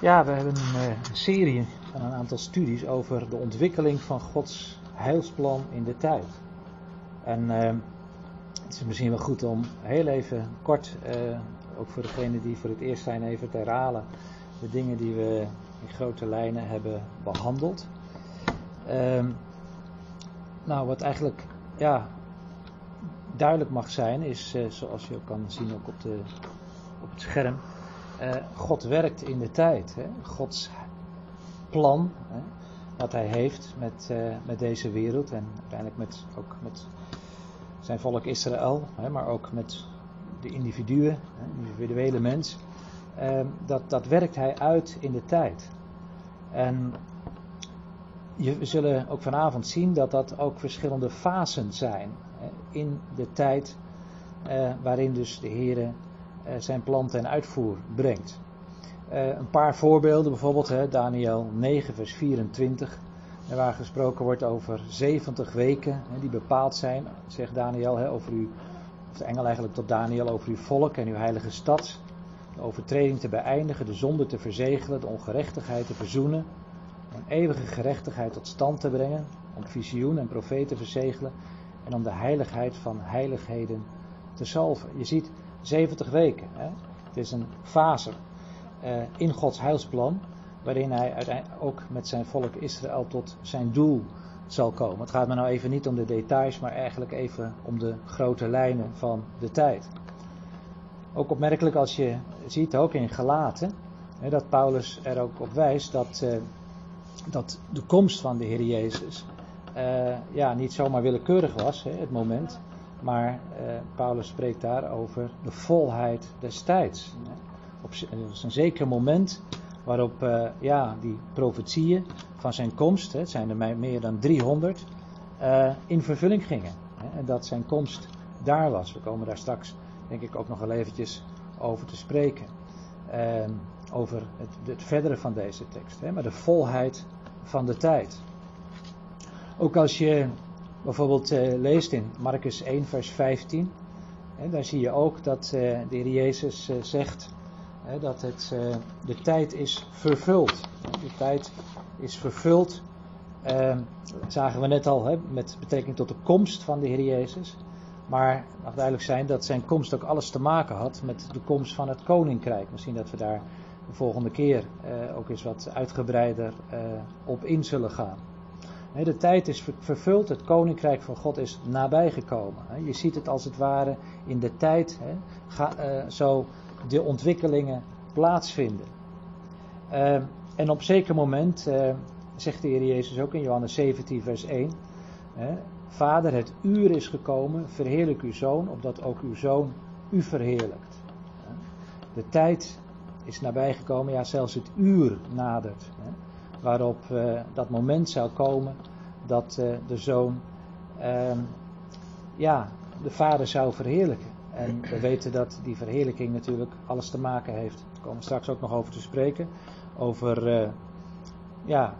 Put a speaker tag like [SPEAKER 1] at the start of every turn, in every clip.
[SPEAKER 1] Ja, we hebben een uh, serie van een aantal studies over de ontwikkeling van Gods heilsplan in de tijd. En uh, het is misschien wel goed om heel even kort, uh, ook voor degenen die voor het eerst zijn, even te herhalen de dingen die we in grote lijnen hebben behandeld. Ehm, nou, wat eigenlijk ja, duidelijk mag zijn, is zoals je ook kan zien ook op, de, op het scherm. Uh, God werkt in de tijd. Hè? Gods plan, hè? wat hij heeft met, uh, met deze wereld en uiteindelijk met, ook met zijn volk Israël, hè? maar ook met de individuen, individuele mens. Uh, dat, dat werkt hij uit in de tijd. En je, we zullen ook vanavond zien dat dat ook verschillende fasen zijn in de tijd waarin dus de Heer zijn plan ten uitvoer brengt. Uh, een paar voorbeelden, bijvoorbeeld Daniel 9, vers 24, waar gesproken wordt over 70 weken die bepaald zijn, zegt Daniel, over u, of de engel eigenlijk tot Daniel, over uw volk en uw heilige stad. De overtreding te beëindigen, de zonde te verzegelen, de ongerechtigheid te verzoenen, een eeuwige gerechtigheid tot stand te brengen, om visioen en profeet te verzegelen en om de heiligheid van heiligheden te salven. Je ziet, 70 weken. Hè? Het is een fase uh, in Gods heilsplan, waarin hij uiteindelijk ook met zijn volk Israël tot zijn doel zal komen. Het gaat me nou even niet om de details, maar eigenlijk even om de grote lijnen van de tijd. Ook opmerkelijk als je ziet, ook in Galaten, hè, dat Paulus er ook op wijst dat, uh, dat de komst van de Heer Jezus uh, ja, niet zomaar willekeurig was, hè, het moment, maar uh, Paulus spreekt daar over de volheid des tijds. Op een zeker moment waarop uh, ja, die profetieën van zijn komst, het zijn er meer dan 300, uh, in vervulling gingen. En dat zijn komst daar was. We komen daar straks denk ik ook nog wel eventjes over te spreken. Uh, over het, het, verdere van deze tekst. Hè, maar de volheid van de tijd. Ook als je bijvoorbeeld uh, leest in Marcus 1, vers 15. Hè, daar zie je ook dat uh, de Heer Jezus uh, zegt dat het, de tijd is vervuld. De tijd is vervuld. Ehm, zagen we net al met betrekking tot de komst van de Heer Jezus. Maar mag duidelijk zijn dat zijn komst ook alles te maken had met de komst van het koninkrijk. Misschien dat we daar de volgende keer ook eens wat uitgebreider op in zullen gaan. De tijd is vervuld, het koninkrijk van God is nabijgekomen. Je ziet het als het ware in de tijd uh, zo de ontwikkelingen plaatsvinden. Uh, en op zeker moment uh, zegt de Heer Jezus ook in Johannes 17, vers 1: Vader, het uur is gekomen, verheerlijk uw zoon, opdat ook uw zoon u verheerlijkt. De tijd is nabijgekomen, ja, zelfs het uur nadert waarop uh, dat moment zou komen dat uh, de zoon uh, ja, de vader zou verheerlijken. En we weten dat die verheerlijking natuurlijk alles te maken heeft. Daar komen we straks ook nog over te spreken. Over eh, ja,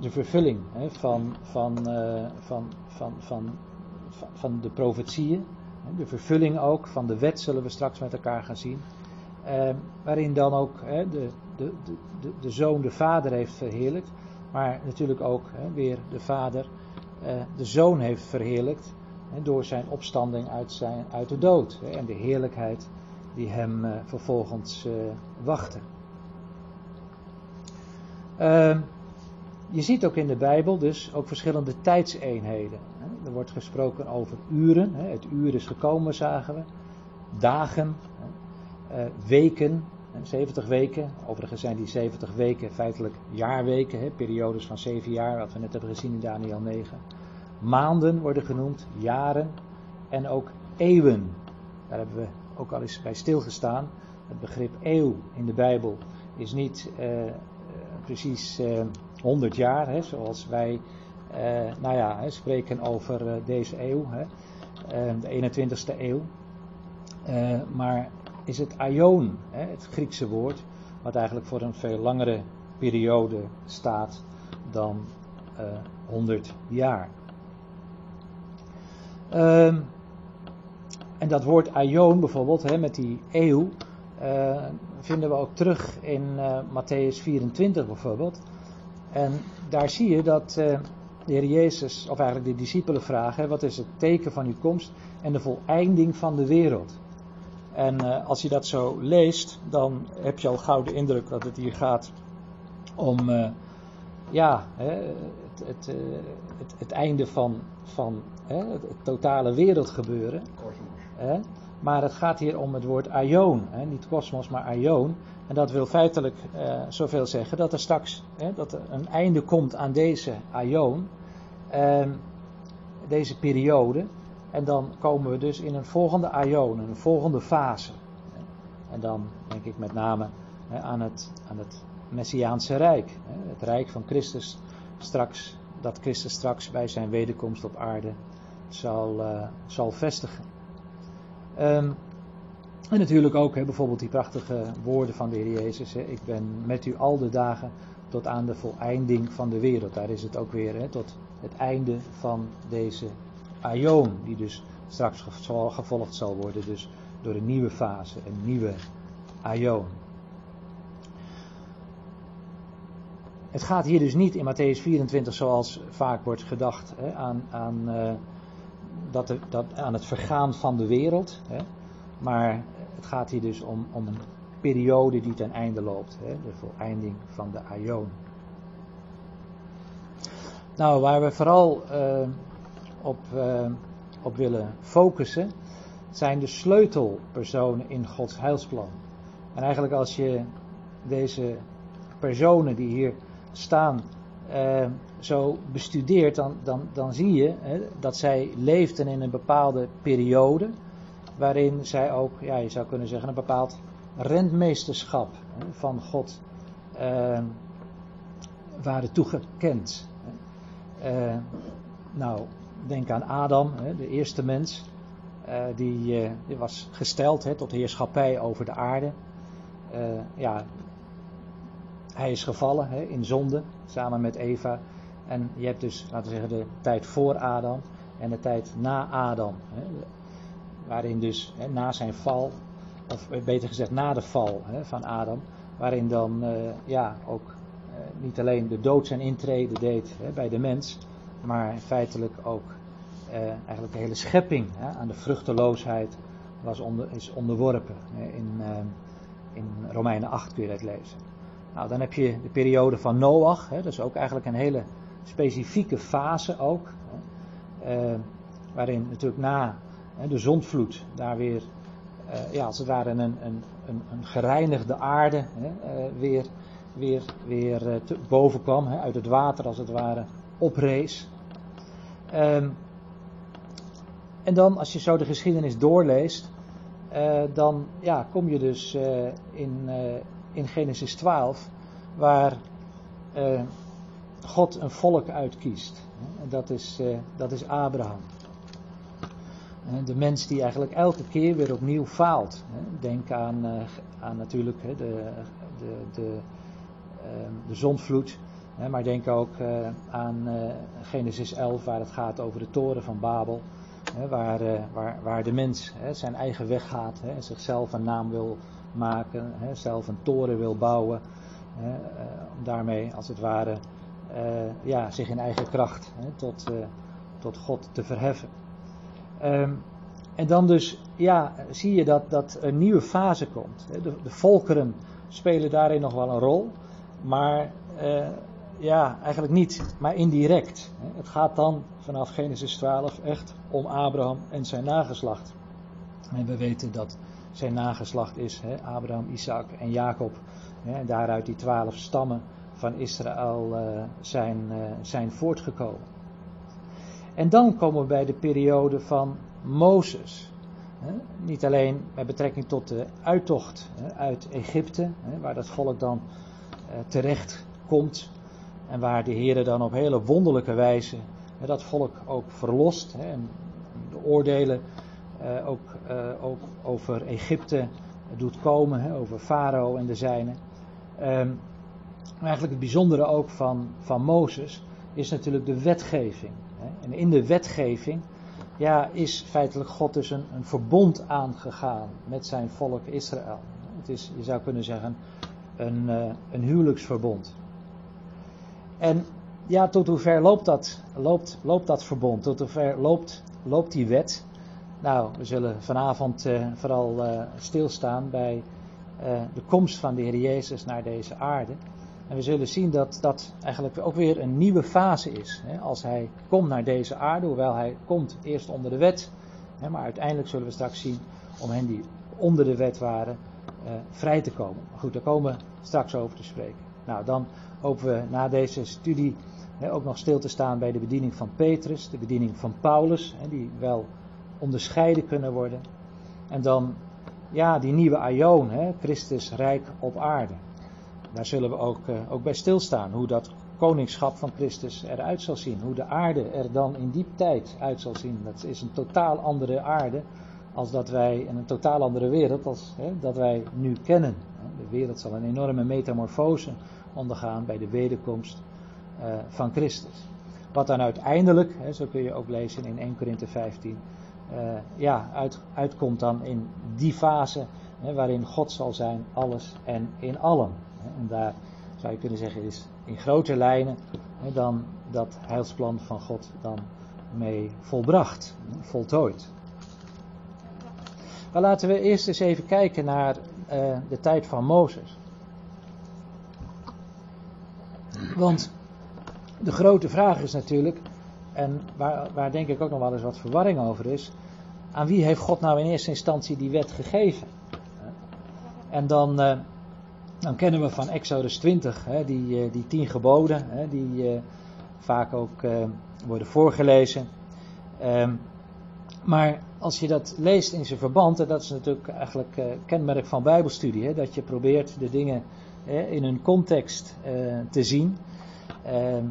[SPEAKER 1] de vervulling hè, van, van, van, van, van, van, de profetieën. De vervulling ook van de wet zullen we straks met elkaar gaan zien. Waarin dan ook de, de, de, de zoon de vader heeft verheerlijkt, maar natuurlijk ook weer de vader uh, de zoon heeft verheerlijkt door zijn opstanding uit, zijn, uit de dood en de heerlijkheid die hem uh, vervolgens uh, wachtte. Ehm, je ziet ook in de Bijbel dus ook verschillende tijdseenheden. Er wordt gesproken over uren, het uur is gekomen zagen we, dagen, weken, 70 weken. Overigens zijn die 70 weken feitelijk jaarweken, hè, periodes van 7 jaar, wat we net hebben gezien in Daniel 9. Maanden worden genoemd, jaren en ook eeuwen. Daar hebben we ook al eens bij stilgestaan. Het begrip eeuw in de Bijbel is niet uh, precies uh, 100 jaar, hè, zoals wij nou ja, hè, spreken over deze eeuw, hè, de 21ste eeuw. maar is het aion, het Griekse woord, wat eigenlijk voor een veel langere periode staat dan uh, eh, 100 jaar. Um, en dat woord aion bijvoorbeeld, hè, met die eeuw, uh, vinden we ook terug in uh, Matthäus 24 bijvoorbeeld. En daar zie je dat de Heer Jezus, of eigenlijk de discipelen vragen: wat is het teken van uw komst en de voleinding van de wereld? En uh, als je dat zo leest, dan heb je al gauw de indruk dat het hier gaat om ja, hè, het, het, het, het, einde van, van hè, het, totale wereldgebeuren. Hè. Maar het gaat hier om het woord aion. Hè, niet kosmos, maar aion. En dat wil feitelijk zoveel zeggen dat er straks hè, dat er een einde komt aan deze aion. Deze periode. En dan komen we dus in een volgende aion, een volgende fase. En dan denk ik met name aan, het, aan het Messiaanse Rijk. Het Rijk van Christus straks, dat Christus straks bij zijn wederkomst op aarde zal, uh, zal vestigen. Um, en natuurlijk ook bijvoorbeeld die prachtige woorden van de Heer Jezus. Ik ben met u al de dagen tot aan de voleinding van de wereld. Daar is het ook weer tot het einde van deze aion, die dus straks gevolgd zal worden dus door een nieuwe fase, een nieuwe aion. Het gaat hier dus niet in Matthäus 24 zoals vaak wordt gedacht hè, aan, aan, uh, dat de, dat, aan het vergaan van de wereld. Hè, maar het gaat hier dus om, om een periode die ten einde loopt. Hè, de voleinding van de Aion. Nou, waar we vooral uh, op, uh, op willen focussen, zijn de sleutelpersonen in Gods heilsplan. En eigenlijk als je deze personen die hier staan uh, zo bestudeert, dan, dan, dan zie je hè, dat zij leefden in een bepaalde periode. Waarin zij ook, ja, je zou kunnen zeggen, een bepaald rentmeesterschap hè, van God uh, waren toegekend. Nou, denk aan Adam, de eerste mens. die, die, was gesteld tot heerschappij over de aarde. ja, hij is gevallen in zonde, samen met Eva. En je hebt dus, laten we zeggen, de tijd voor Adam en de tijd na Adam. Waarin dus na zijn val, of beter gezegd na de val van Adam, waarin dan ja, ook niet alleen de dood zijn intrede deed bij de mens, maar feitelijk ook uh, eigenlijk de hele schepping aan de vruchteloosheid was onder, is onderworpen. in, in Romeinen 8 kun je dat lezen. Nou, dan heb je de periode van Noach. Hè, dat is ook eigenlijk een hele specifieke fase ook. Hè, uh, waarin natuurlijk na hè, de zondvloed daar weer, uh, ja, als het ware een, een, een, een gereinigde aarde hè, weer, weer, weer te, boven kwam. uit het water als het ware oprees. Um, en dan, als je zo de geschiedenis doorleest, dan ja, kom je dus in in Genesis 12, waar God een volk uitkiest. En dat is, dat is Abraham. De mens die eigenlijk elke keer weer opnieuw faalt. Denk aan, aan natuurlijk de, de, de, de zondvloed. Maar denk ook aan Genesis 11, waar het gaat over de toren van Babel. Waar, waar, waar de mens zijn eigen weg gaat en zichzelf een naam wil maken, hè, zelf een toren wil bouwen, hè, uh, om daarmee als het ware uh, ja, zich in eigen kracht hè, tot, tot God te verheffen. Um, en dan dus ja, zie je dat, dat een nieuwe fase komt. De, de volkeren spelen daarin nog wel een rol, maar ja, eigenlijk niet, maar indirect. Het gaat dan vanaf Genesis 12 echt om Abraham en zijn nageslacht. En we weten dat zijn nageslacht is. Hè, Abraham, Isaac en Jacob. Hè, en daaruit die twaalf stammen van Israël uh, zijn, uh, zijn voortgekomen. En dan komen we bij de periode van Mozes. Hè, niet alleen met betrekking tot de uittocht uit Egypte, waar dat volk dan uh, terecht komt. En waar de Heer dan op hele wonderlijke wijze dat volk ook verlost. en de oordelen uh, ook, uh, ook, over Egypte doet komen, hè, over Farao en de zijnen. Um, eigenlijk het bijzondere ook van, van Mozes is natuurlijk de wetgeving. Hè. En in de wetgeving ja, is feitelijk God dus een, een verbond aangegaan met zijn volk Israël. Het is, je zou kunnen zeggen, een, uh, een huwelijksverbond. En ja, tot hoever loopt dat, loopt, loopt dat verbond? Tot hoever loopt, loopt die wet? Nou, we zullen vanavond uh, vooral uh, stilstaan bij de komst van de Heer Jezus naar deze aarde. En we zullen zien dat dat eigenlijk ook weer een nieuwe fase is. Hè, als hij komt naar deze aarde, hoewel hij komt eerst onder de wet. Hè, maar uiteindelijk zullen we straks zien om hen die onder de wet waren vrij te komen. Maar goed, daar komen we straks over te spreken. Nou, dan hopen we na deze studie ook nog stil te staan bij de bediening van Petrus, de bediening van Paulus, die wel onderscheiden kunnen worden. En dan, ja, die nieuwe Aion, Christus rijk op aarde. Daar zullen we ook, uh, ook bij stilstaan, hoe dat koningschap van Christus eruit zal zien. Hoe de aarde er dan in die tijd uit zal zien. Dat is een totaal andere aarde als dat wij, in een totaal andere wereld als hè, dat wij nu kennen. De wereld zal een enorme metamorfose ondergaan bij de wederkomst uh, van Christus. Wat dan uiteindelijk, zo kun je ook lezen in 1 Korinthe 15, uh, ja, uit, uitkomt dan in die fase waarin God zal zijn, alles en in allen. En daar zou je kunnen zeggen is in grote lijnen dan dat heilsplan van God dan mee volbracht, voltooid. Maar laten we eerst eens even kijken naar uh, de tijd van Mozes. Want de grote vraag is natuurlijk, en waar, waar denk ik ook nog wel eens wat verwarring over is, aan wie heeft God nou in eerste instantie die wet gegeven? En dan, uh, dan kennen we van Exodus 20, hè, die, uh, die tien geboden, die vaak ook worden voorgelezen. Um, maar als je dat leest in zijn verband, en dat is natuurlijk eigenlijk kenmerk van Bijbelstudie, dat je probeert de dingen in hun context uh, te zien, ehm,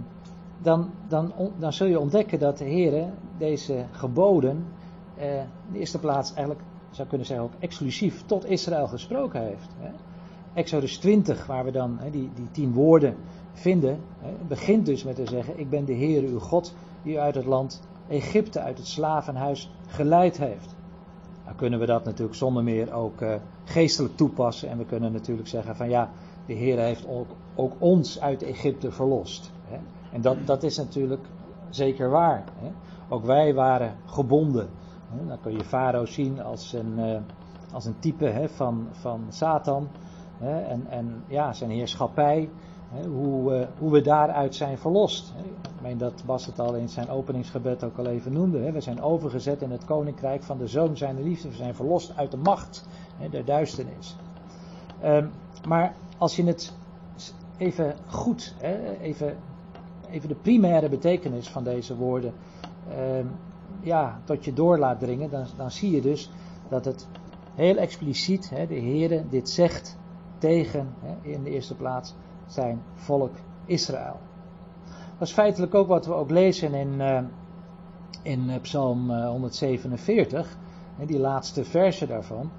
[SPEAKER 1] dan, dan, dan zul je ontdekken dat de Heer deze geboden in de eerste plaats eigenlijk, zou kunnen zeggen, ook exclusief tot Israël gesproken heeft. Exodus 20, waar we dan die, die tien woorden vinden, begint dus met te zeggen: Ik ben de Heer uw God, die u uit het land Egypte uit het slavenhuis geleid heeft. Dan kunnen we dat natuurlijk zonder meer ook uh, geestelijk toepassen. En we kunnen natuurlijk zeggen van ja, de Heer heeft ook, ook ons uit Egypte verlost. Hè. En dat, dat is natuurlijk zeker waar. Hè. Ook wij waren gebonden. Hè. Dan kun je Farao zien als een, uh, als een type hè, van, van Satan. En, en ja, zijn heerschappij hoe, uh, hoe we daaruit zijn verlost. Ik meen dat Bas het al in zijn openingsgebed ook al even noemde. We zijn overgezet in het koninkrijk van de zoon zijn liefde. We zijn verlost uit de macht der duisternis. Um, maar als je het even goed, even, even de primaire betekenis van deze woorden um, ja, tot je door laat dringen, dan, dan zie je dus dat het heel expliciet, de Heer dit zegt tegen, in de eerste plaats, zijn volk Israël. Dat is feitelijk ook wat we ook lezen in, uh, in eh, Psalm 147, uh, die laatste verse daarvan,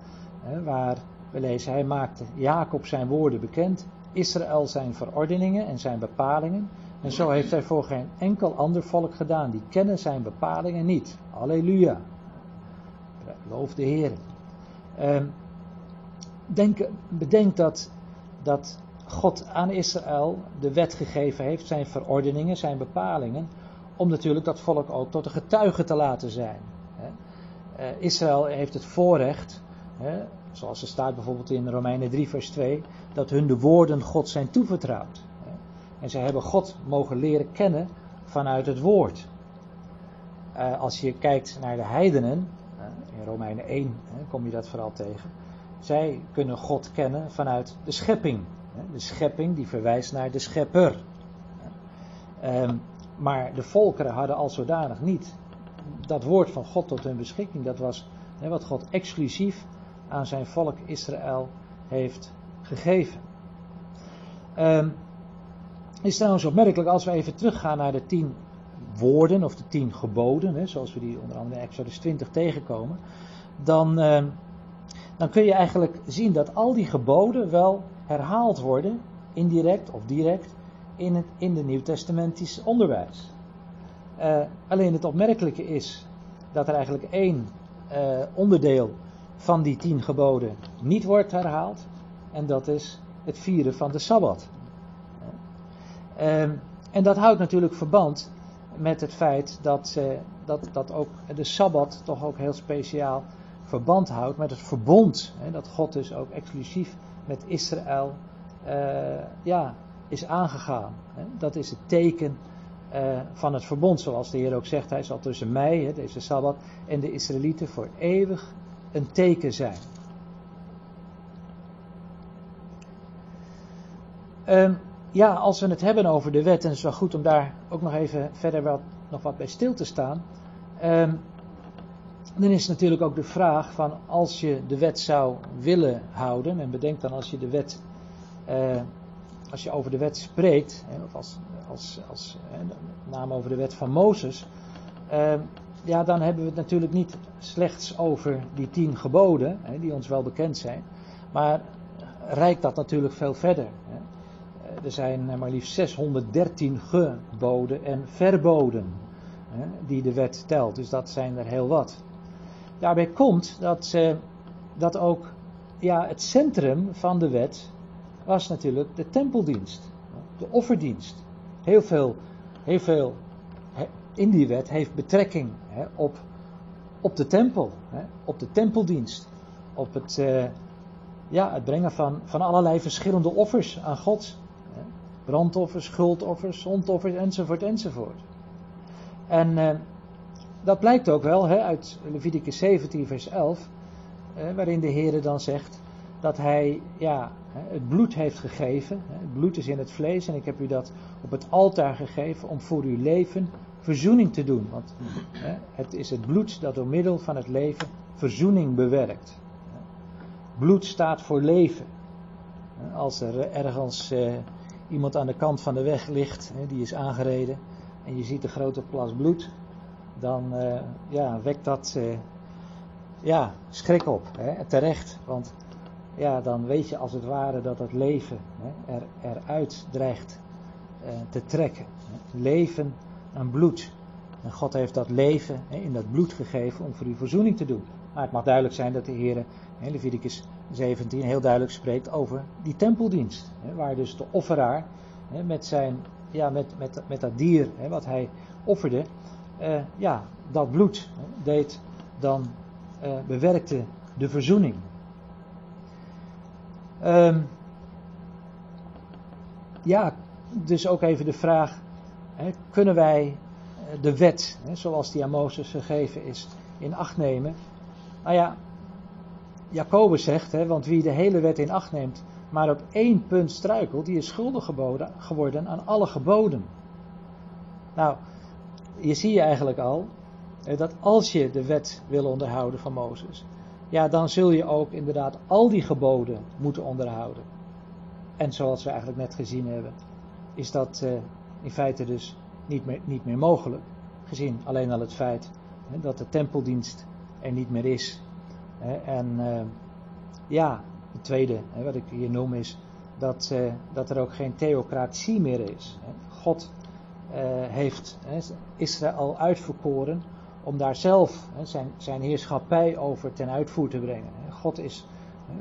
[SPEAKER 1] waar we lezen, hij maakte Jacob zijn woorden bekend, Israël zijn verordeningen en zijn bepalingen, en zo heeft hij voor geen enkel ander volk gedaan, die kennen zijn bepalingen niet. Halleluja. Loof de Heer. Denk, bedenk dat, dat God aan Israël de wet gegeven heeft, zijn verordeningen, zijn bepalingen, om natuurlijk dat volk ook tot een getuige te laten zijn. Uh, Israël heeft het voorrecht, zoals er staat bijvoorbeeld in Romeinen 3, vers 2, dat hun de woorden God zijn toevertrouwd. En zij hebben God mogen leren kennen vanuit het woord. Uh, als je kijkt naar de heidenen, in Romeinen 1 kom je dat vooral tegen, zij kunnen God kennen vanuit de schepping. De schepping die verwijst naar de schepper. Um, maar de volkeren hadden al zodanig niet dat woord van God tot hun beschikking. Dat was wat God exclusief aan zijn volk Israël heeft gegeven. Um, is trouwens opmerkelijk als we even teruggaan naar de tien woorden of de tien geboden, hè, zoals we die onder andere in Exodus 20 tegenkomen, dan, um, dan kun je eigenlijk zien dat al die geboden wel herhaald worden, indirect of direct, in het in de nieuwtestamentische onderwijs. Uh, alleen het opmerkelijke is dat er eigenlijk één uh, onderdeel van die tien geboden niet wordt herhaald. En dat is het vieren van de Sabbat. Ehm, en dat houdt natuurlijk verband met het feit dat, dat, dat ook de Sabbat toch ook heel speciaal verband houdt met het verbond. Dat God dus ook exclusief met Israël uh, ja, is aangegaan. Dat is het teken uh, van het verbond, zoals de Heer ook zegt. Hij zal tussen mij, hè, deze Sabbat, en de Israëlieten voor eeuwig een teken zijn. Um, ja, als we het hebben over de wet, en het is wel goed om daar ook nog even verder wat, nog wat bij stil te staan. Um, dan is natuurlijk ook de vraag van als je de wet zou willen houden, en bedenk dan als je de wet, uh, als je over de wet spreekt, of als, als, als met name over de wet van Mozes, uh, ja, dan hebben we het natuurlijk niet slechts over die tien geboden, hè, die ons wel bekend zijn, maar reikt dat natuurlijk veel verder. Hè. Eh, er zijn maar liefst 613 geboden en verboden die de wet telt, dus dat zijn er heel wat. Daarbij komt dat, uh, dat ook ja, het centrum van de wet was natuurlijk de tempeldienst, de offerdienst. Heel veel, heel veel in die wet heeft betrekking hè, op, op de tempel, hè, op de tempeldienst, op het, uh, ja, het brengen van, van allerlei verschillende offers aan God. Hè, brandoffers, schuldoffers, zondoffers enzovoort enzovoort. En uh, dat blijkt ook wel uit Leviticus 17, vers 11, eh, waarin de Heer dan zegt dat hij ja, het bloed heeft gegeven. Het bloed is in het vlees en ik heb u dat op het altaar gegeven om voor uw leven verzoening te doen. Want hè, het is het bloed dat door middel van het leven verzoening bewerkt. Bloed staat voor leven. Als er ergens eh, iemand aan de kant van de weg ligt, die is aangereden, en je ziet een grote plas bloed, dan uh, ja, wekt dat uh, ja, schrik op. Hè, terecht, want ja, dan weet je als het ware dat het leven hè, er, eruit dreigt uh, te trekken. Hè. Leven aan bloed. En God heeft dat leven in dat bloed gegeven om voor u verzoening te doen. Maar het mag duidelijk zijn dat de Heer in Leviticus 17 heel duidelijk spreekt over die tempeldienst. Waar dus de offeraar met, zijn, ja, met, met, met dat dier wat hij offerde, uh, ja, dat bloed deed dan uh, bewerkte de verzoening. Um, ja, dus ook even de vraag: kunnen wij eh, de wet, zoals die aan Mozes gegeven is, in acht nemen? Nou ja, Jacobus zegt, want wie de hele wet in acht neemt, maar op één punt struikelt, die is schuldig geboden, geworden aan alle geboden. Nou, je zie je eigenlijk al dat als je de wet wil onderhouden van Mozes, ja, dan zul je ook inderdaad al die geboden moeten onderhouden. En zoals we eigenlijk net gezien hebben, is dat uh, in feite dus niet meer, niet meer mogelijk. Gezien alleen al het feit hè, dat de tempeldienst er niet meer is. Hè, en uh, ja, het tweede hè, wat ik hier noem is dat, uh, dat er ook geen theocratie meer is. God uh, heeft Israël uitverkoren om daar zelf zijn, zijn heerschappij over ten uitvoer te brengen. God is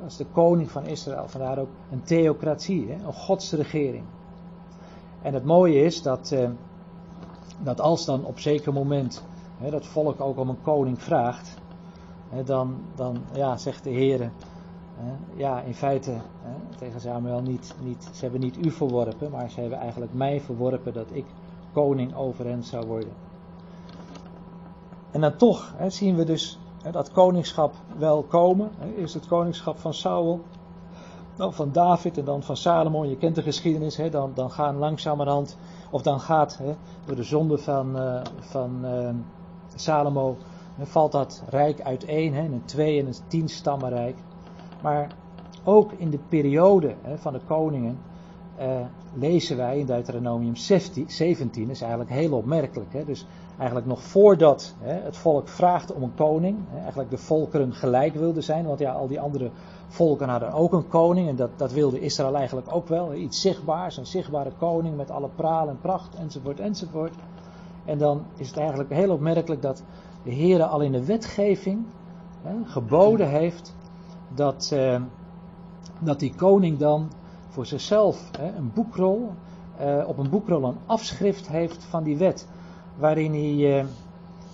[SPEAKER 1] als de koning van Israël, vandaar ook een theocratie, een godsregering. En het mooie is dat, uh, dat als dan op zeker moment hè, dat volk ook om een koning vraagt, hè, dan, dan ja, zegt de Heer, ja, in feite hè, tegen Samuel niet, niet, ze hebben niet u verworpen, maar ze hebben eigenlijk mij verworpen dat ik koning over hen zou worden. En dan toch zien we dus dat koningschap wel komen. Eerst het koningschap van Saul, dan van David en dan van Salomon. Je kent de geschiedenis, hè, dan, dan gaan langzamerhand, of dan gaat hè, door de zonde van, uh, van uh, Salomo, valt dat rijk uiteen hè, een twee- en een stammenrijk. Maar ook in de periode hè, van de koningen uh, lezen wij in Deuteronomium 17, is eigenlijk heel opmerkelijk. Hè? Dus eigenlijk nog voordat hè, het volk vraagt om een koning, hè, eigenlijk de volkeren gelijk wilden zijn, want ja, al die andere volken hadden ook een koning en dat, dat wilde Israël eigenlijk ook wel. Iets zichtbaars, een zichtbare koning met alle praal en pracht enzovoort enzovoort. En dan is het eigenlijk heel opmerkelijk dat de Heer al in de wetgeving hè, geboden heeft dat, uh, dat die koning dan voor zichzelf hè, een boekrol, uh, op een boekrol een afschrift heeft van die wet. Waarin hij, uh,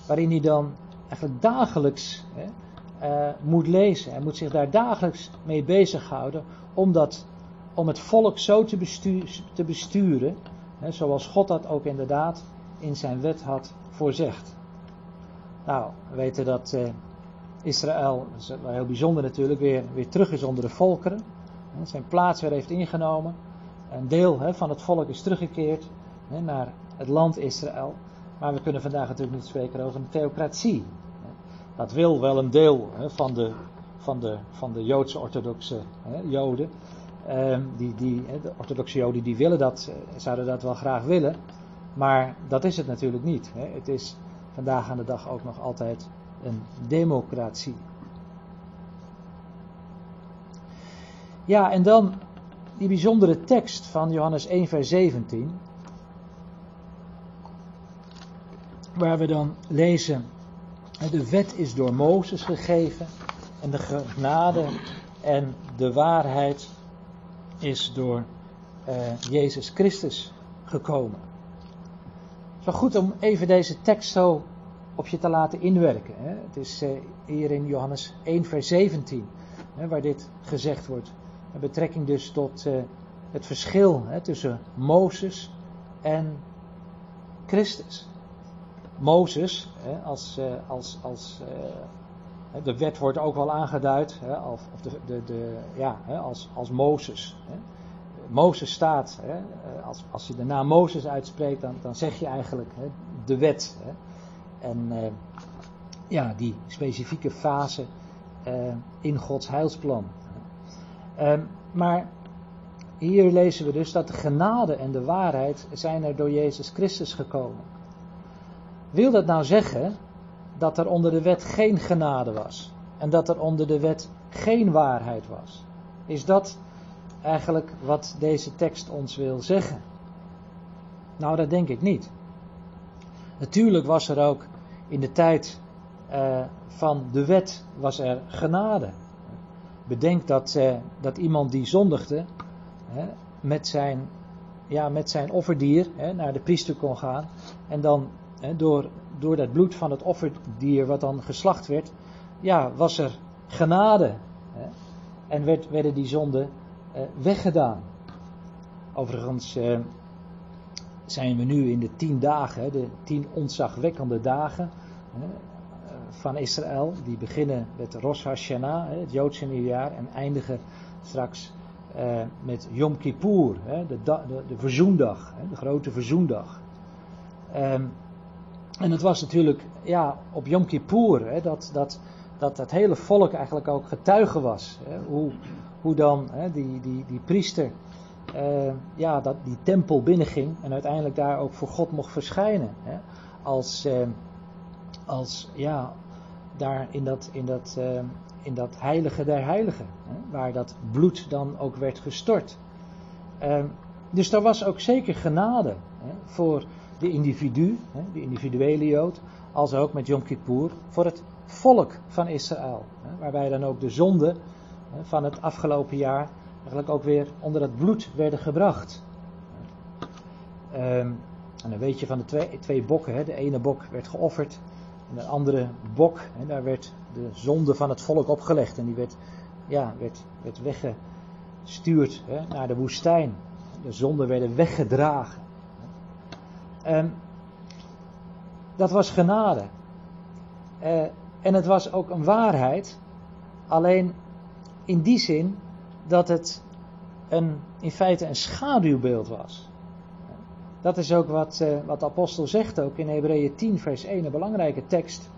[SPEAKER 1] waarin hij dan eigenlijk dagelijks uh, moet lezen. Hij moet zich daar dagelijks mee bezighouden om, dat, om het volk zo te, besturen. Hè, zoals God dat ook inderdaad in zijn wet had voorzegd. Nou, we weten dat Israël, dat is wel heel bijzonder natuurlijk, weer, weer terug is onder de volkeren. Zijn plaats weer heeft ingenomen. Een deel hè, van het volk is teruggekeerd hè, naar het land Israël. Maar we kunnen vandaag natuurlijk niet spreken over een theocratie. Dat wil wel een deel hè, van, de, van, de, van de Joodse orthodoxe Joden. Ehm, die, die, de orthodoxe Joden die willen dat, eh, zouden dat wel graag willen. Maar dat is het natuurlijk niet. Hè. Het is vandaag aan de dag ook nog altijd een democratie. Ja, en dan die bijzondere tekst van Johannes 1, vers 17. Waar we dan lezen: De wet is door Mozes gegeven, en de genade en de waarheid is door uh, Jezus Christus gekomen. Wel goed om even deze tekst zo op je te laten inwerken. Hè. Het is uh, hier in Johannes 1, vers 17, hè, waar dit gezegd wordt. Met betrekking dus tot uh, het verschil hè, tussen Mozes en Christus. Mozes, hè, als, als, als uh, de wet wordt ook wel aangeduid, of, de, de, de, ja, als, als Mozes. Mozes staat, als, als je de naam Mozes uitspreekt, dan, dan zeg je eigenlijk de wet. En ja, die specifieke fase in Gods heilsplan. Um, maar hier lezen we dus dat de genade en de waarheid zijn er door Jezus Christus gekomen. Wil dat nou zeggen dat er onder de wet geen genade was? En dat er onder de wet geen waarheid was? Is dat eigenlijk wat deze tekst ons wil zeggen? Nou, dat denk ik niet. Natuurlijk was er ook in de tijd uh, van de wet was er genade. Bedenk dat, eh, dat iemand die zondigde hè, met, zijn, ja, met zijn offerdier hè, naar de priester kon gaan. En dan door, door dat bloed van het offerdier wat dan geslacht werd, ja, was er genade. En werd, werden die zonden eh, weggedaan. Overigens eh, zijn we nu in de tien dagen, de tien ontzagwekkende dagen van Israël. Die beginnen met Rosh Hashanah, het Joodse nieuwjaar, en eindigen straks uh, met Yom Kippur, de, de, de, verzoendag, de grote verzoendag. Um, en het was natuurlijk ja, op Yom Kippur hè, dat, dat, dat het hele volk eigenlijk ook getuige was. Hè, hoe, hoe dan hè, die, die, die priester uh, ja, dat die tempel binnenging en uiteindelijk daar ook voor God mocht verschijnen. Hè, als, uh, als, ja, daar in dat, in dat, uh, in dat heilige der heiligen, waar dat bloed dan ook werd gestort. Dus daar was ook zeker genade voor de individu, de individuele Jood, als ook met Yom Kippur voor het volk van Israël. Waarbij dan ook de zonden van het afgelopen jaar eigenlijk ook weer onder het bloed werden gebracht. Um, en dan weet je van de twee, twee bokken, de ene bok werd geofferd en een andere bok, daar werd de zonde van het volk opgelegd. En die werd, ja, werd, werd weggestuurd naar de woestijn. De zonden werden weggedragen. En dat was genade. Eh, en het was ook een waarheid. Alleen in die zin dat het een, in feite een schaduwbeeld was. Dat is ook wat, uh, wat de apostel zegt ook in Hebreeën 10 vers 1, een belangrijke tekst.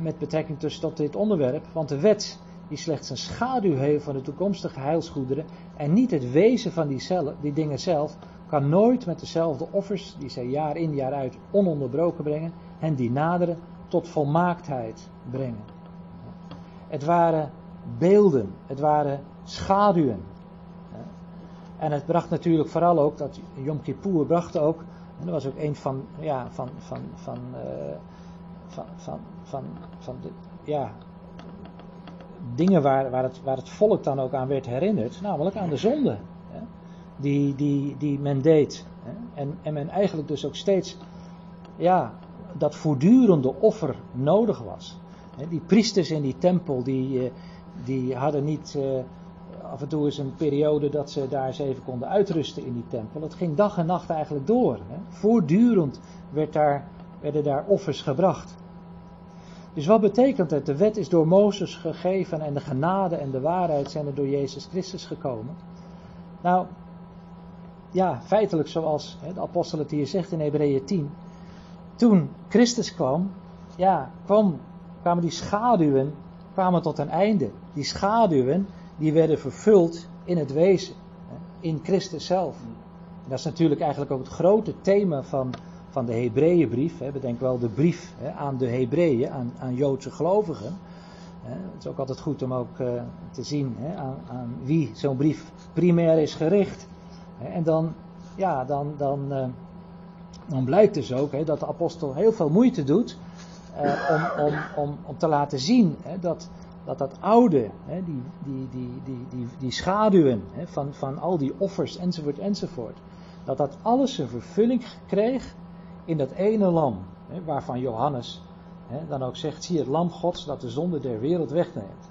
[SPEAKER 1] Met betrekking tot dit onderwerp. Want de wet die slechts een schaduw heeft van de toekomstige heilsgoederen en niet het wezen van die, cellen, die dingen zelf, kan nooit met dezelfde offers die zij jaar in jaar uit ononderbroken brengen en die naderen tot volmaaktheid brengen. Het waren beelden, het waren schaduwen. En het bracht natuurlijk vooral ook, dat Yom Kippur bracht ook, en dat was ook een van, ja, van, van, van, uh, van, van, van, van de, ja, dingen waar, waar, het, waar het volk dan ook aan werd herinnerd, namelijk aan de zonde hè, die, die, die men deed. Hè, en, en men eigenlijk dus ook steeds ja, dat voortdurende offer nodig was. Hè, die priesters in die tempel, die, eh, die hadden niet uh, af en toe eens een periode dat ze daar eens even konden uitrusten in die tempel. Het ging dag en nacht eigenlijk door. Voortdurend werd daar, werden daar offers gebracht. Dus wat betekent het? De wet is door Mozes gegeven en de genade en de waarheid zijn er door Jezus Christus gekomen. Nou, ja, feitelijk zoals de apostel het hier zegt in Hebreeën 10. Toen Christus kwam, ja, kwam, kwamen die schaduwen kwamen tot een einde. Die schaduwen die werden vervuld in het wezen, in Christus zelf. Dat is natuurlijk eigenlijk ook het grote thema van, van de Hebreeënbrief. Bedenk wel de brief aan de Hebreeën, aan, aan Joodse gelovigen. Het is ook altijd goed om ook eh, te zien aan, aan wie zo'n brief primair is gericht. En dan, ja, dan, dan, eh, dan blijkt dus ook dat de apostel heel veel moeite doet eh, om, om, om, om te laten zien dat, dat dat oude, die, die, die, die, die, die schaduwen van, van al die offers enzovoort enzovoort, dat dat alles zijn vervulling kreeg in dat ene lam, waarvan Johannes dan ook zegt, zie het lam gods dat de zonde der wereld wegneemt.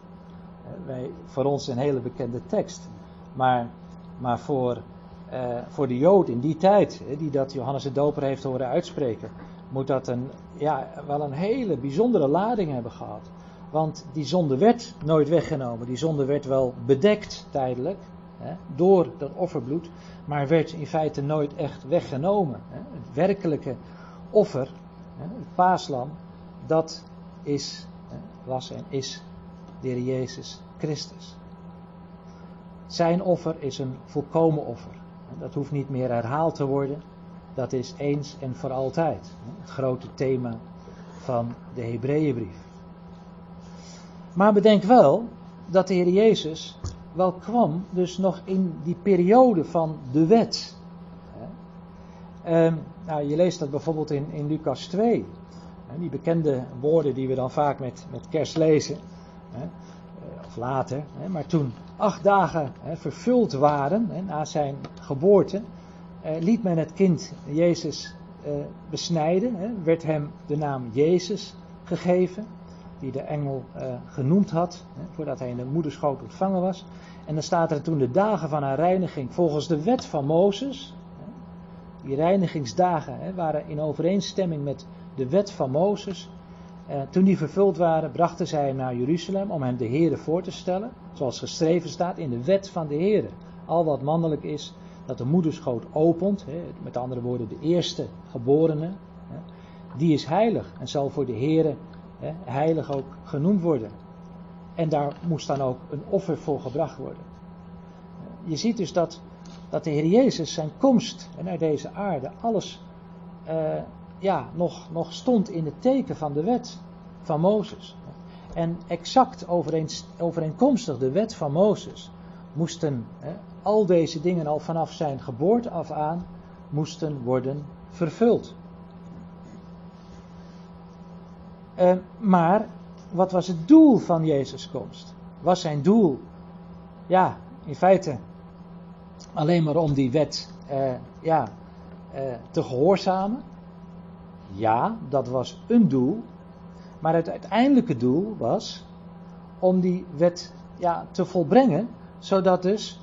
[SPEAKER 1] Wij, voor ons een hele bekende tekst, maar, maar voor, eh, voor de Jood in die tijd, die dat Johannes de Doper heeft horen uitspreken, moet dat een, ja, wel een hele bijzondere lading hebben gehad. Want die zonde werd nooit weggenomen. Die zonde werd wel bedekt tijdelijk hè, door dat offerbloed, maar werd in feite nooit echt weggenomen. Hè. Het werkelijke offer, hè, het paaslam, dat is, was en is de Heer Jezus Christus. Zijn offer is een volkomen offer. Dat hoeft niet meer herhaald te worden. Dat is eens en voor altijd. Het grote thema van de Hebreeënbrief. Maar bedenk wel dat de Heer Jezus wel kwam, dus nog in die periode van de wet. nou, je leest dat bijvoorbeeld in, in Lucas 2. Die bekende woorden die we dan vaak met, met kerst lezen. Of later. Maar toen acht dagen vervuld waren na zijn geboorte. Eh, liet men het kind Jezus eh, besnijden. Werd hem de naam Jezus gegeven die de engel uh, genoemd had, hè, voordat hij in de moederschoot ontvangen was. En dan staat er toen de dagen van haar reiniging volgens de wet van Mozes. Hè, die reinigingsdagen hè, waren in overeenstemming met de wet van Mozes. Uh, toen die vervuld waren, brachten zij hem naar Jeruzalem om hem de Heerde voor te stellen. Zoals geschreven staat in de wet van de Heerde. Al wat mannelijk is, dat de moederschoot opent, met andere woorden de eerste geborene, die is heilig en zal voor de Heere heilig ook genoemd worden. En daar moest dan ook een offer voor gebracht worden. Je ziet dus dat, dat de Heer Jezus zijn komst naar deze aarde, alles uh, ja, nog, nog stond in het teken van de wet van Mozes. En exact overeenkomstig de wet van Mozes moesten al deze dingen al vanaf zijn geboorte af aan moesten worden vervuld. Uh, maar wat was het doel van Jezus' komst? Was zijn doel, ja, in feite alleen maar om die wet uh, ja, uh, te gehoorzamen? Ja, dat was een doel. Maar het uiteindelijke doel was om die wet ja, te volbrengen, zodat dus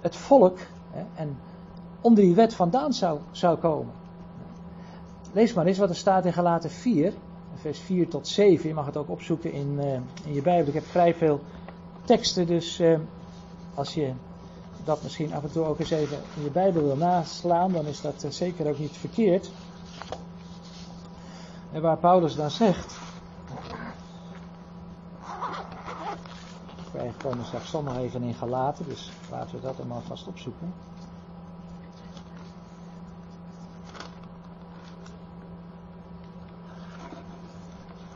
[SPEAKER 1] het volk hè, en onder die wet vandaan zou, zou komen. Lees maar eens wat er staat in Galaten 4, vers 4 tot 7. Je mag het ook opzoeken in, uh, in je Bijbel. Ik heb vrij veel teksten, dus uh, als je dat misschien af en toe ook eens even in je Bijbel wil naslaan, dan is dat uh, zeker ook niet verkeerd. En waar Paulus dan zegt. Wij komen straks nog even in Galaten, dus laten we dat allemaal vast opzoeken.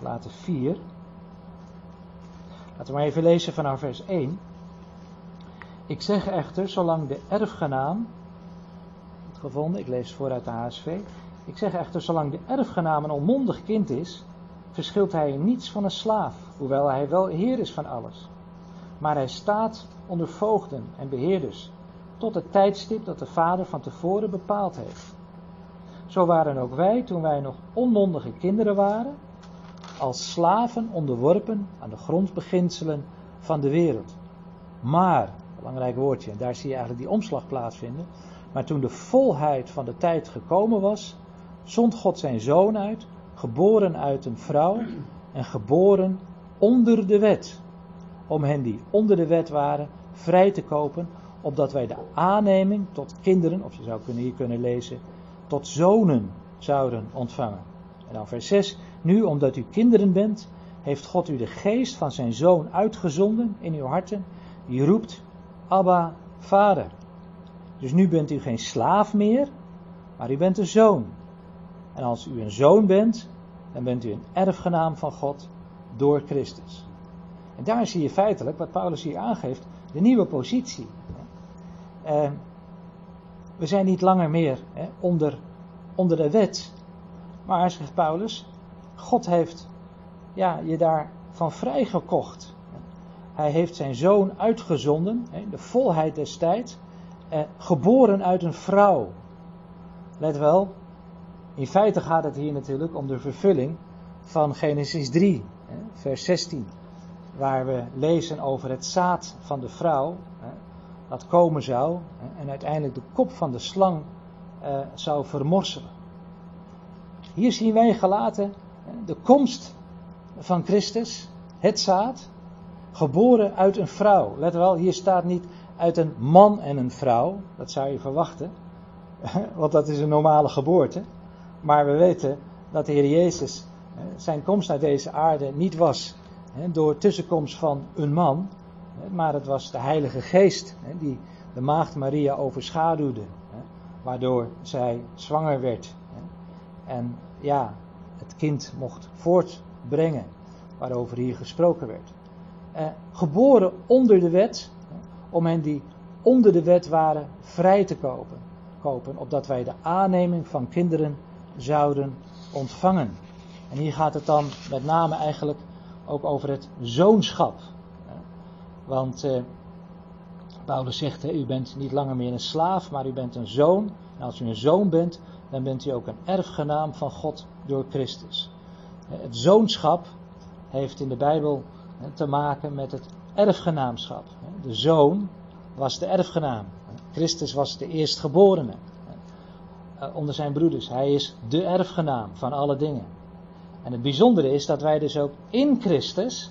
[SPEAKER 1] Laten 4. Laten we maar even lezen vanaf vers 1. Ik zeg echter, zolang de erfgenaam, gevonden, ik lees vooruit de HSV. Ik zeg echter, zolang de erfgenaam een onmondig kind is, verschilt hij niets van een slaaf, hoewel hij wel heer is van alles. Maar hij staat onder voogden en beheerders, tot het tijdstip dat de Vader van tevoren bepaald heeft. Zo waren ook wij, toen wij nog onmondige kinderen waren, als slaven onderworpen aan de grondbeginselen van de wereld. Maar, belangrijk woordje, en daar zie je eigenlijk die omslag plaatsvinden. Maar toen de volheid van de tijd gekomen was, zond God zijn zoon uit, geboren uit een vrouw en geboren onder de wet. Om hen die onder de wet waren vrij te kopen, opdat wij de aanneming tot kinderen, of je zou kunnen hier kunnen lezen, tot zonen zouden ontvangen. En dan vers 6. Nu, omdat u kinderen bent, heeft God u de geest van zijn zoon uitgezonden in uw harten. Die roept, Abba, vader. Dus nu bent u geen slaaf meer, maar u bent een zoon. En als u een zoon bent, dan bent u een erfgenaam van God door Christus. En daar zie je feitelijk, wat Paulus hier aangeeft, de nieuwe positie. Uh, we zijn niet langer meer onder, onder de wet. Maar, zegt Paulus, God heeft ja, je daarvan vrijgekocht. Hij heeft zijn zoon uitgezonden, de volheid des tijds, eh, geboren uit een vrouw. Let wel, in feite gaat het hier natuurlijk om de vervulling van Genesis 3, vers 16, waar we lezen over het zaad van de vrouw dat komen zou en uiteindelijk de kop van de slang eh, zou vermorselen. Hier zien wij gelaten de komst van Christus, het zaad, geboren uit een vrouw. Let wel, hier staat niet uit een man en een vrouw, dat zou je verwachten, want dat is een normale geboorte. Maar we weten dat de Heer Jezus zijn komst naar deze aarde niet was door tussenkomst van een man, maar het was de Heilige Geest die de Maagd Maria overschaduwde, waardoor zij zwanger werd. En ja, het kind mocht voortbrengen, waarover hier gesproken werd. Eh, geboren onder de wet, om hen die onder de wet waren vrij te kopen, kopen, opdat wij de aanneming van kinderen zouden ontvangen. En hier gaat het dan met name eigenlijk ook over het zoonschap. Want eh, Paulus zegt, hè, u bent niet langer meer een slaaf, maar u bent een zoon. En als u een zoon bent, dan bent u ook een erfgenaam van God door Christus. Het zoonschap heeft in de Bijbel te maken met het erfgenaamschap. De zoon was de erfgenaam. Christus was de eerstgeborene eh, onder zijn broeders. Hij is de erfgenaam van alle dingen. En het bijzondere is dat wij dus ook in Christus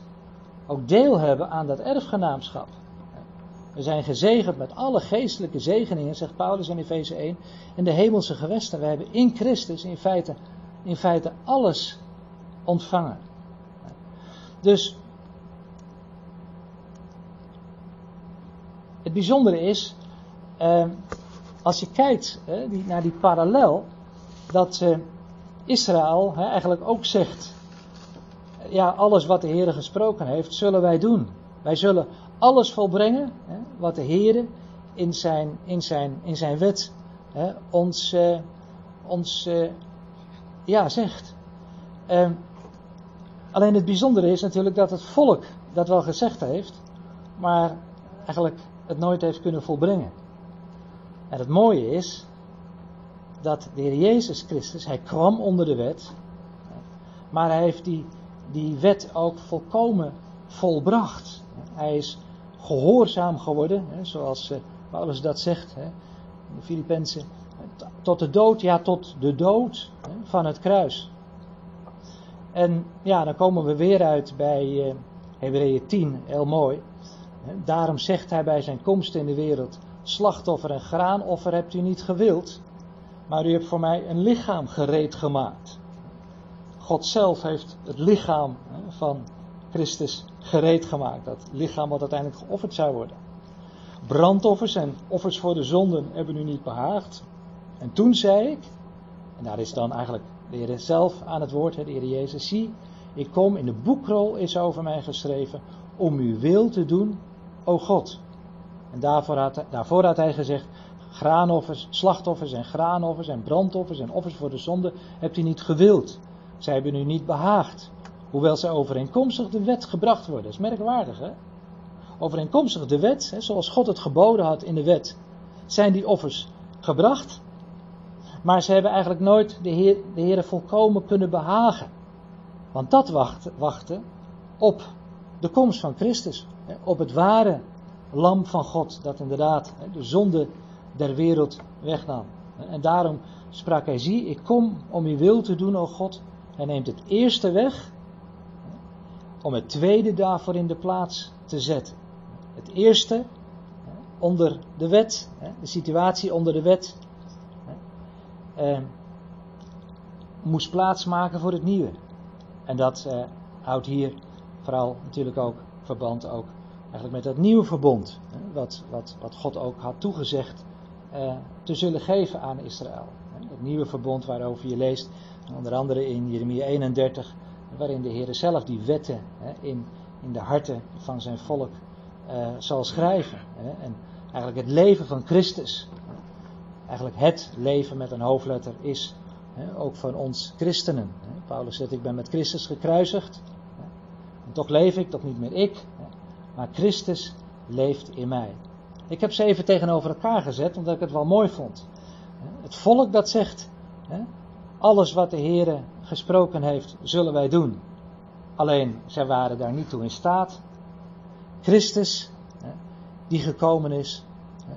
[SPEAKER 1] ook deel hebben aan dat erfgenaamschap. We zijn gezegend met alle geestelijke zegeningen, zegt Paulus in Efeze 1, in de hemelse gewesten. We hebben in Christus in feite, in feite alles ontvangen. Dus het bijzondere is, eh, als je kijkt eh, die, naar die parallel, dat eh, Israël eigenlijk ook zegt, ja, alles wat de Heer gesproken heeft, zullen wij doen. Wij zullen alles volbrengen wat de Heer in zijn, in zijn, in zijn wet ons, uh, ons uh, ja, zegt. Uh, alleen het bijzondere is natuurlijk dat het volk dat wel gezegd heeft, maar eigenlijk het nooit heeft kunnen volbrengen. En het mooie is dat de Heer Jezus Christus, hij kwam onder de wet, maar hij heeft die, die wet ook volkomen volbracht. Hij is gehoorzaam geworden, hè, zoals uh, Paulus dat zegt, hè, in de Filippenzen, tot de dood, ja tot de dood van het kruis. En ja, dan komen we weer uit bij uh, Hebreeën 10, heel mooi. Daarom zegt hij bij zijn komst in de wereld, slachtoffer en graanoffer hebt u niet gewild, maar u hebt voor mij een lichaam gereed gemaakt. God zelf heeft het lichaam van Christus gereed gemaakt. Dat lichaam wat uiteindelijk geofferd zou worden. Brandoffers en offers voor de zonden hebben u niet behaagd. En toen zei ik, en daar is dan eigenlijk de Heer zelf aan het woord, de Heer Jezus, zie, ik kom, in de boekrol is over mij geschreven, om uw wil te doen, o God. En daarvoor had, daarvoor had hij gezegd, graanoffers, slachtoffers en graanoffers en brandoffers en offers voor de zonde hebt u niet gewild. Zij hebben u niet behaagd. Hoewel zij overeenkomstig de wet gebracht worden. Dat is merkwaardig, hè? Overeenkomstig de wet, hè, zoals God het geboden had in de wet, zijn die offers gebracht. Maar ze hebben eigenlijk nooit de Heer, de volkomen kunnen behagen. Want dat wachten op de komst van Christus. Op het ware lam van God. Dat inderdaad de zonde der wereld wegnam. En daarom sprak hij, zie, ik kom om uw wil te doen, o God. Hij neemt het eerste weg om het tweede daarvoor in de plaats te zetten. Het eerste onder de wet, de situatie onder de wet, eh, moest plaatsmaken voor het nieuwe. En dat eh, houdt hier vooral natuurlijk ook verband ook eigenlijk met dat nieuwe verbond, wat, wat, wat God ook had toegezegd eh, te zullen geven aan Israël. Het nieuwe verbond waarover je leest, onder andere in Jeremia 31, waarin de Heer zelf die wetten in, in de harten van zijn volk uh, zal schrijven. En eigenlijk het leven van Christus, eigenlijk het leven met een hoofdletter is ook van ons christenen. Paulus zegt, ik ben met Christus gekruisigd. Toch leef ik, toch niet meer ik, maar Christus leeft in mij. Ik heb ze even tegenover elkaar gezet, omdat ik het wel mooi vond. Het volk dat zegt, alles wat de Heer gesproken heeft, zullen wij doen. Alleen, zij waren daar niet toe in staat. Christus, die gekomen is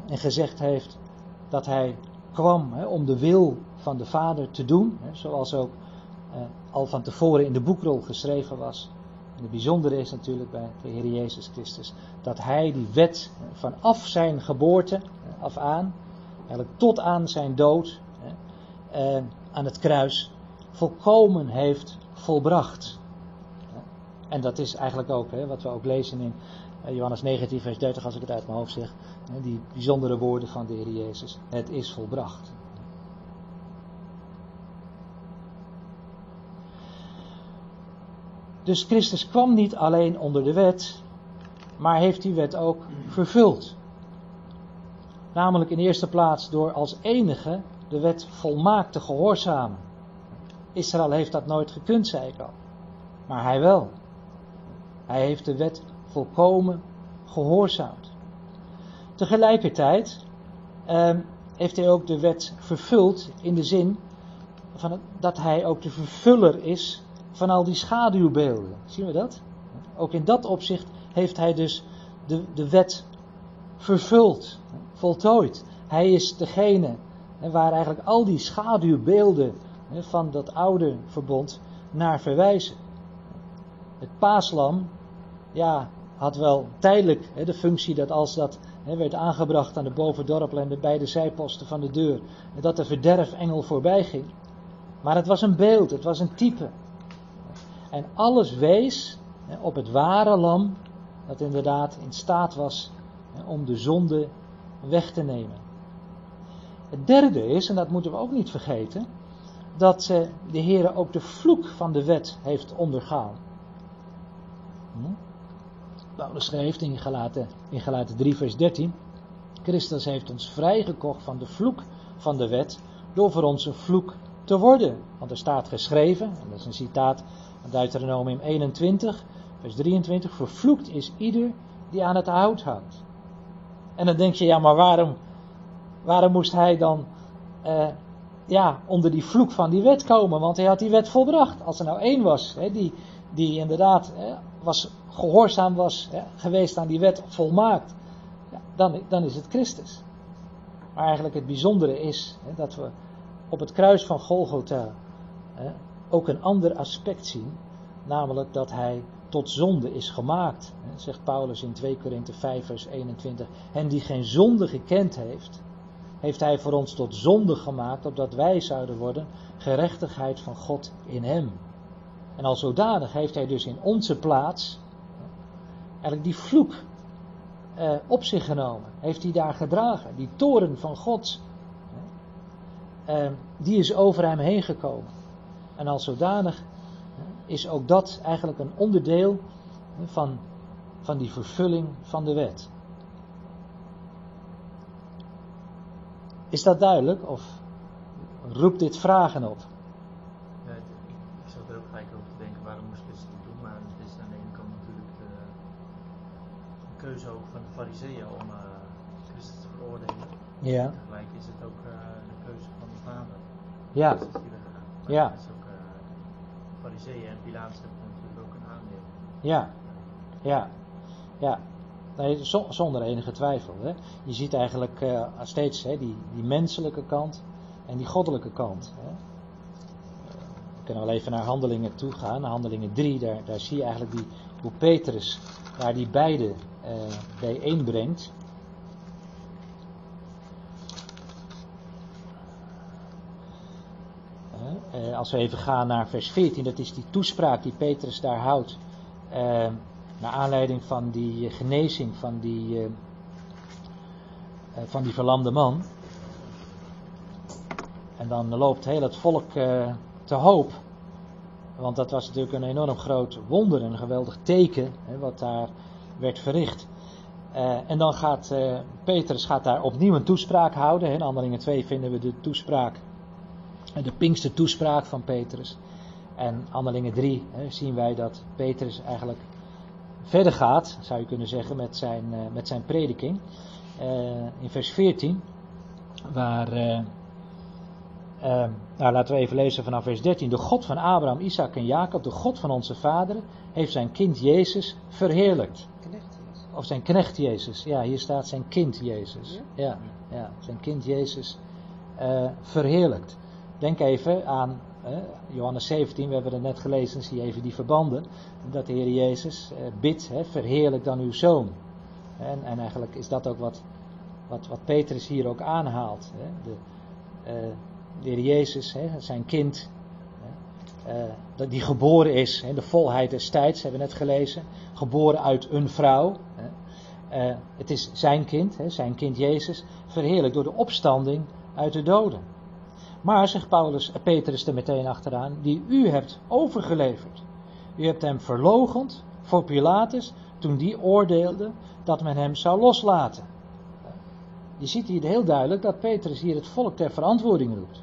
[SPEAKER 1] en gezegd heeft dat hij kwam om de wil van de Vader te doen, zoals ook al van tevoren in de boekrol geschreven was. En het bijzondere is natuurlijk bij de Heer Jezus Christus dat hij die wet vanaf zijn geboorte af aan, eigenlijk tot aan zijn dood aan het kruis, volkomen heeft volbracht. En dat is eigenlijk ook wat we ook lezen in Johannes 19, vers 30, als ik het uit mijn hoofd zeg. Die bijzondere woorden van de Heer Jezus. Het is volbracht. Dus Christus kwam niet alleen onder de wet, maar heeft die wet ook vervuld. Namelijk in eerste plaats door als enige de wet volmaakt te gehoorzamen. Israël heeft dat nooit gekund, zei ik al. Maar hij wel. Hij heeft de wet volkomen gehoorzaamd. Tegelijkertijd eh, heeft hij ook de wet vervuld in de zin van dat hij ook de vervuller is van al die schaduwbeelden. Zien we dat? Ook in dat opzicht heeft hij dus de, de wet vervuld, voltooid. Hij is degene waar eigenlijk al die schaduwbeelden van dat oude verbond naar verwijzen. Het paaslam, ja, had wel tijdelijk de functie dat als dat werd aangebracht aan de bovendorpel en de beide zijposten van de deur, dat de verderfengel voorbij ging. Maar het was een beeld, het was een type. En alles wees op het ware lam dat inderdaad in staat was om de zonde weg te nemen. Het derde is, en dat moeten we ook niet vergeten, dat de Heer ook de vloek van de wet heeft ondergaan. Hm? Paulus schreef in Galaten, in Galaten 3 vers 13, Christus heeft ons vrijgekocht van de vloek van de wet door voor ons een vloek te worden. Want er staat geschreven, en dat is een citaat uit Deuteronomium 21, vers 23, vervloekt is ieder die aan het hout hangt. En dan denk je, ja, maar waarom, waarom moest hij dan eh, ja, onder die vloek van die wet komen? Want hij had die wet volbracht. Als er nou één was, hè, die, die inderdaad hè, was, gehoorzaam was hè, geweest aan die wet, volmaakt, dan, dan is het Christus. Maar eigenlijk het bijzondere is hè, dat we op het kruis van Golgotha ook een ander aspect zien, namelijk dat hij tot zonde is gemaakt, zegt Paulus in 2 Korinthe 5 vers 21. En die geen zonde gekend heeft, heeft hij voor ons tot zonde gemaakt, opdat wij zouden worden gerechtigheid van God in hem. En al zodanig heeft hij dus in onze plaats eigenlijk die vloek eh, op zich genomen. Heeft hij daar gedragen. Die toren van God, eh, die is over hem heen gekomen. En als zodanig is ook dat eigenlijk een onderdeel van, van die vervulling van de wet. Is dat duidelijk of roept dit vragen op?
[SPEAKER 2] Ja, ik, ik zat er ook gelijk over te denken, waarom moest Christus het keuze ook van de fariseeën om uh, Christus te veroordelen.
[SPEAKER 1] Ja.
[SPEAKER 2] Tegelijk is het ook uh, de keuze van de vader.
[SPEAKER 1] Ja. Ja.
[SPEAKER 2] het is ook uh, fariseeën en Pilatus hebben natuurlijk ook een aandeel.
[SPEAKER 1] Ja, ja, ja. Nee, zo- zonder enige twijfel. Hè. Je ziet eigenlijk eh, steeds hè, die, die menselijke kant en die goddelijke kant. Hè. We kunnen wel even naar handelingen toe gaan. Naar handelingen 3, daar, daar zie je eigenlijk die, hoe Petrus daar die beide eh bijeenbrengt. Hè, eh, als we even gaan naar vers 14, dat is die toespraak die Petrus daar houdt. eh, naar aanleiding van die eh, genezing van die, eh, eh, van die verlamde man. En dan loopt heel het volk eh, te hoop. Want dat was natuurlijk een enorm groot wonder, een geweldig teken wat daar werd verricht. Eh, en dan gaat eh, Petrus gaat daar opnieuw een toespraak houden. In Handelingen 2 vinden we de toespraak, de pinkste toespraak van Petrus. En Handelingen 3 hè, zien wij dat Petrus eigenlijk verder gaat, zou je kunnen zeggen, met zijn, eh, met zijn prediking. In vers 14, waar, nou laten we even lezen vanaf vers 13. De God van Abraham, Isaac en Jacob, de God van onze vaderen, heeft zijn kind Jezus verheerlijkt. Of zijn knecht Jezus. Ja, hier staat zijn kind Jezus.
[SPEAKER 3] Ja?
[SPEAKER 1] Ja, zijn kind Jezus eh, verheerlijkt. Denk even aan eh, Johannes 17, we hebben het net gelezen, zie even die verbanden. Dat de Heer Jezus eh, bidt, hè, verheerlijk dan uw zoon. En, en eigenlijk is dat ook wat, wat, wat Petrus hier ook aanhaalt. Hè. De, de Heer Jezus, hè, zijn kind, dat die geboren is, hè, de volheid des tijds, hebben we net gelezen. Geboren uit een vrouw. Hè. Eh, het is zijn kind, hè, zijn kind Jezus, verheerlijk door de opstanding uit de doden. Maar, zegt Paulus, eh, Petrus er meteen achteraan, die u hebt overgeleverd. U hebt hem verlogend voor Pilatus toen die oordeelde dat men hem zou loslaten. Je ziet hier heel duidelijk dat Petrus hier het volk ter verantwoording roept.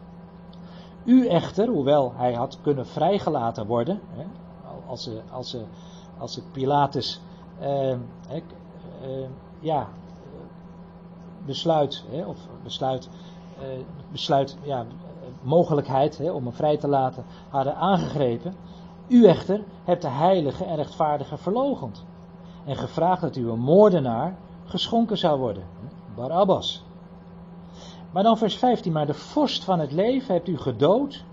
[SPEAKER 1] U echter, hoewel hij had kunnen vrijgelaten worden, hè, als, als, als Pilatus eh, ja, besluit, hè, of besluit, eh, besluit ja, mogelijkheid hè, om hem vrij te laten, hadden aangegrepen. U echter hebt de heilige en rechtvaardige verlogend en gevraagd dat u een moordenaar geschonken zou worden, Barabbas. Maar dan vers 15, maar de vorst van het leven hebt u gedood,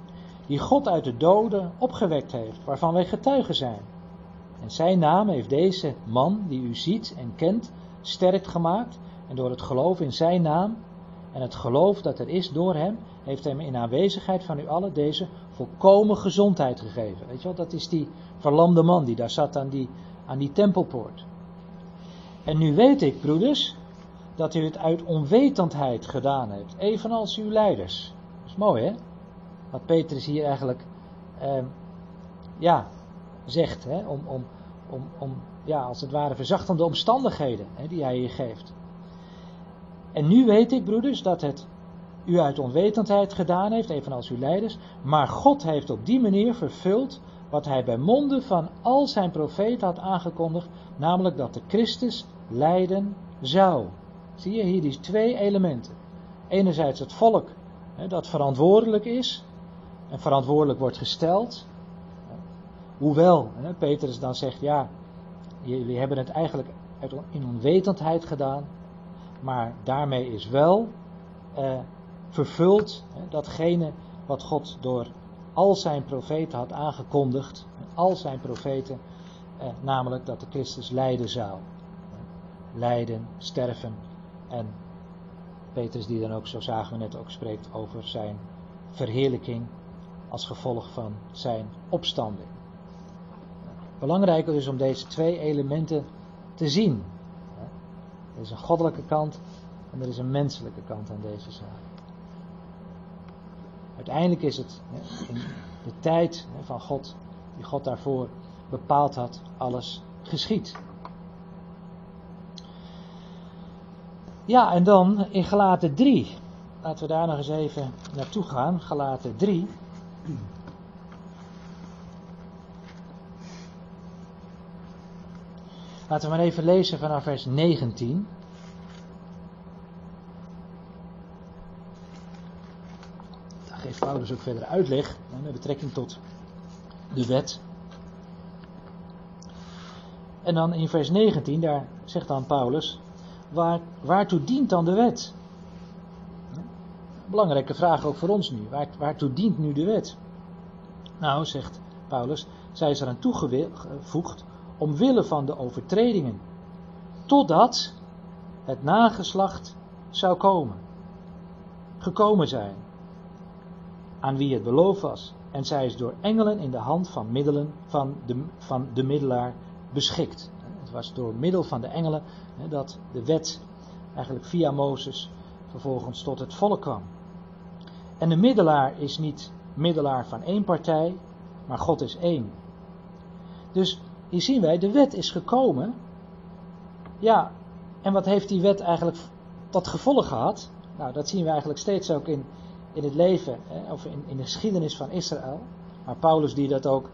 [SPEAKER 1] die God uit de doden opgewekt heeft, waarvan wij getuigen zijn. En zijn naam heeft deze man, die u ziet en kent, sterk gemaakt, en door het geloof in zijn naam en het geloof dat er is door hem, heeft hem in aanwezigheid van u allen deze volkomen gezondheid gegeven. Weet je wel, dat is die verlamde man die daar zat aan die, aan die tempelpoort. En nu weet ik, broeders, dat u het uit onwetendheid gedaan hebt, evenals uw leiders. Dat is mooi, hè? Wat Petrus hier eigenlijk, eh, ja, zegt, hè? Om, om, om, om, ja, als het ware verzachtende omstandigheden hè, die hij hier geeft. En nu weet ik, broeders, dat het u uit onwetendheid gedaan heeft, evenals uw leiders, maar God heeft op die manier vervuld wat hij bij monden van al zijn profeten had aangekondigd, namelijk dat de Christus lijden zou. Zie je hier die twee elementen. Enerzijds het volk hè, dat verantwoordelijk is en verantwoordelijk wordt gesteld. Hoewel hè, Petrus dan zegt, ja, jullie hebben het eigenlijk in onwetendheid gedaan, maar daarmee is wel eh, vervuld hè, datgene wat God door al zijn profeten had aangekondigd, al zijn profeten, eh, namelijk dat de Christus lijden zou. Lijden, sterven en Petrus die dan ook, zo zagen we net ook, spreekt over zijn verheerlijking als gevolg van zijn opstanding. Belangrijk is om deze twee elementen te zien. Er is een goddelijke kant en er is een menselijke kant aan deze zaak. Uiteindelijk is het de tijd van God, die God daarvoor bepaald had, alles geschied. Ja, en dan in Galaten 3. Laten we daar nog eens even naartoe gaan. Galaten 3. Laten we maar even lezen vanaf vers 19. Daar geeft Paulus ook verder uitleg met betrekking tot de wet. En dan in vers 19, daar zegt dan Paulus, waar, waartoe dient dan de wet? Belangrijke vraag ook voor ons nu. Waar, waartoe dient nu de wet? Nou, zegt Paulus, zij is eraan toegevoegd omwille van de overtredingen, totdat het nageslacht zou komen, gekomen zijn, aan wie het beloofd was. En zij is door engelen in de hand van middelen van de, van de middelaar beschikt. Het was door middel van de engelen dat de wet eigenlijk via Mozes vervolgens tot het volk kwam. En de middelaar is niet middelaar van één partij, maar God is één. Dus hier zien wij, de wet is gekomen. Ja, en wat heeft die wet eigenlijk tot gevolg gehad? Nou, dat zien we eigenlijk steeds ook in, in het leven, hè, of in, in de geschiedenis van Israël. Maar Paulus die dat ook,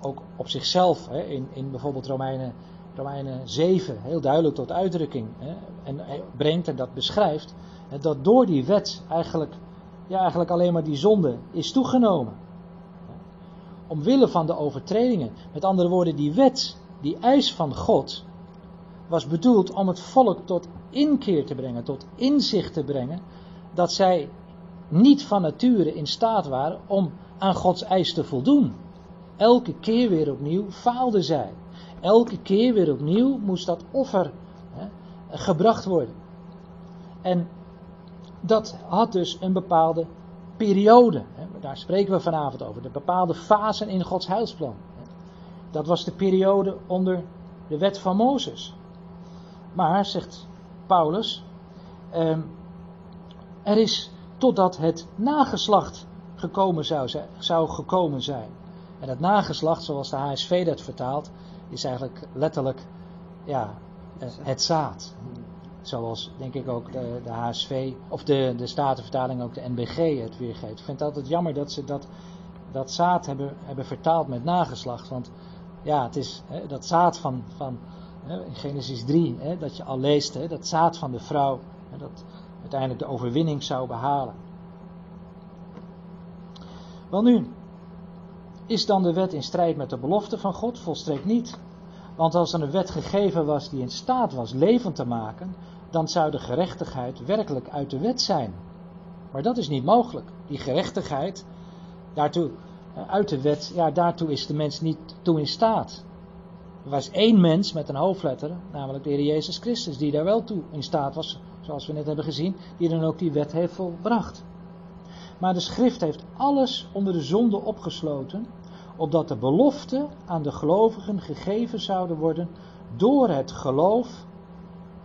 [SPEAKER 1] ook op zichzelf, hè, in, in bijvoorbeeld Romeinen, Romeinen 7, heel duidelijk tot uitdrukking hè, en brengt en dat beschrijft, dat door die wet eigenlijk, ja, eigenlijk alleen maar die zonde is toegenomen omwille van de overtredingen. Met andere woorden, die wet, die eis van God, was bedoeld om het volk tot inkeer te brengen, tot inzicht te brengen, dat zij niet van nature in staat waren om aan Gods eis te voldoen. Elke keer weer opnieuw faalden zij. Elke keer weer opnieuw moest dat offer hè, gebracht worden. En dat had dus een bepaalde periode. Daar spreken we vanavond over. De bepaalde fasen in Gods huilsplan. Dat was de periode onder de wet van Mozes. Maar, zegt Paulus, ehm, er is totdat het nageslacht gekomen zou, zou gekomen zijn. En het nageslacht, zoals de HSV dat vertaalt, is eigenlijk letterlijk ja, eh, het zaad. Zoals denk ik ook de, de HSV of de, de Statenvertaling ook de NBG het weergeeft. Ik vind het altijd jammer dat ze dat, dat zaad hebben, hebben vertaald met nageslacht. Want ja, het is hè, dat zaad van, van hè, in Genesis 3, hè, dat je al leest, hè, dat zaad van de vrouw, dat uiteindelijk de overwinning zou behalen. Wel nu, is dan de wet in strijd met de belofte van God? Volstrekt niet. Want als er een wet gegeven was die in staat was levend te maken, dan zou de gerechtigheid werkelijk uit de wet zijn. Maar dat is niet mogelijk. Die gerechtigheid, daartoe, eh, uit de wet, ja, daartoe is de mens niet toe in staat. Er was één mens met een hoofdletter, namelijk de Heer Jezus Christus, die daar wel toe in staat was, zoals we net hebben gezien, die dan ook die wet heeft volbracht. Maar de schrift heeft alles onder de zonde opgesloten, opdat de belofte aan de gelovigen gegeven zouden worden door het geloof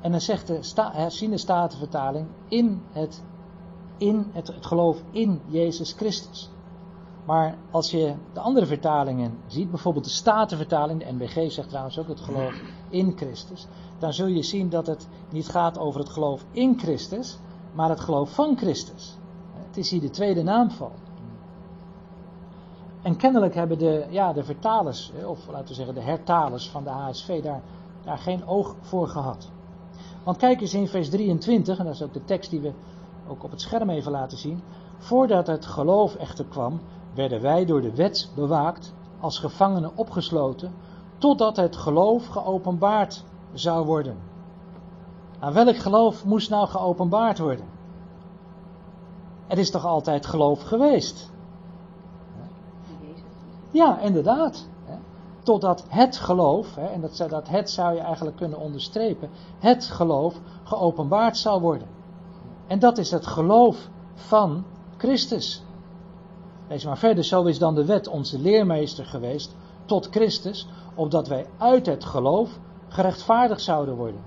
[SPEAKER 1] en dan zegt de herziende statenvertaling in, het, in het, het geloof in Jezus Christus. Maar als je de andere vertalingen ziet, bijvoorbeeld de Statenvertaling, de NBG zegt trouwens ook het geloof in Christus, dan zul je zien dat het niet gaat over het geloof in Christus, maar het geloof van Christus. Het is hier de tweede naamval. En kennelijk hebben de, ja, de vertalers, of laten we zeggen de hertalers van de HSV, daar, daar geen oog voor gehad. Want kijk eens in vers 23, en dat is ook de tekst die we ook op het scherm even laten zien. Voordat het geloof echter kwam, werden wij door de wet bewaakt, als gevangenen opgesloten, totdat het geloof geopenbaard zou worden. Aan welk geloof moest nou geopenbaard worden? Er is toch altijd geloof geweest? Ja, inderdaad totdat het geloof, en dat, dat het zou je eigenlijk kunnen onderstrepen, het geloof geopenbaard zal worden. En dat is het geloof van Christus. Lees maar verder, zo is dan de wet onze leermeester geweest tot Christus, opdat wij uit het geloof gerechtvaardigd zouden worden.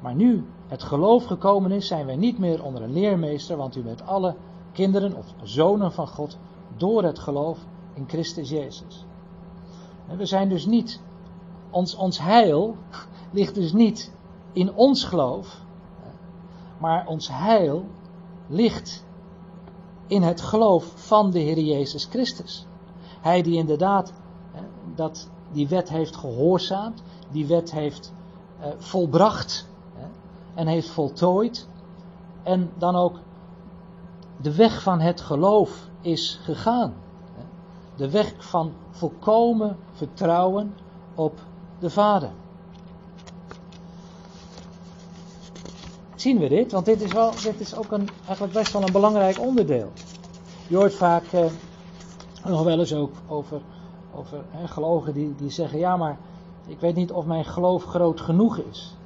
[SPEAKER 1] Maar nu het geloof gekomen is, zijn wij niet meer onder een leermeester, want u bent alle kinderen of zonen van God door het geloof in Christus Jezus. We zijn dus niet, ons, ons heil ligt dus niet in ons geloof, maar ons heil ligt in het geloof van de Heer Jezus Christus. Hij die inderdaad dat die wet heeft gehoorzaamd, die wet heeft eh, volbracht en heeft voltooid. En dan ook de weg van het geloof is gegaan. De weg van volkomen vertrouwen op de Vader. Zien we dit? Want dit is, wel, dit is ook een, eigenlijk best wel een belangrijk onderdeel. Je hoort vaak eh, nog wel eens ook over, over hè, die, die zeggen: Ja, maar ik weet niet of mijn geloof groot genoeg is.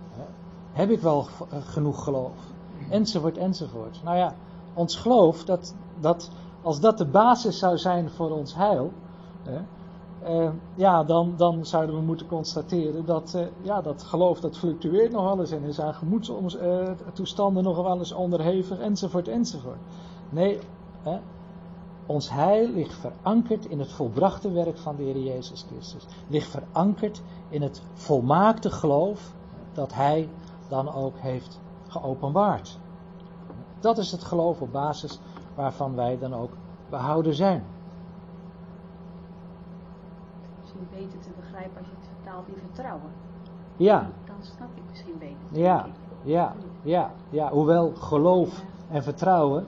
[SPEAKER 1] Heb ik wel eh, genoeg geloof? Enzovoort, enzovoort. Nou ja, ons geloof, dat, dat, als dat de basis zou zijn voor ons heil. Hè, uh, ja, dan, dan zouden we moeten constateren dat uh, ja, dat geloof dat fluctueert nog eens en is aan gemoedstoestanden nog wel eens onderhevig enzovoort enzovoort. Nee, hè, ons heil ligt verankerd in het volbrachte werk van de Heer Jezus Christus. Ligt verankerd in het volmaakte geloof dat Hij dan ook heeft geopenbaard. Dat is het geloof op basis waarvan wij dan ook behouden zijn.
[SPEAKER 3] Misschien beter te begrijpen als je het vertaalt in vertrouwen.
[SPEAKER 1] Ja.
[SPEAKER 3] Dan snap ik misschien beter.
[SPEAKER 1] Ja, ja, ja, ja. Hoewel geloof en vertrouwen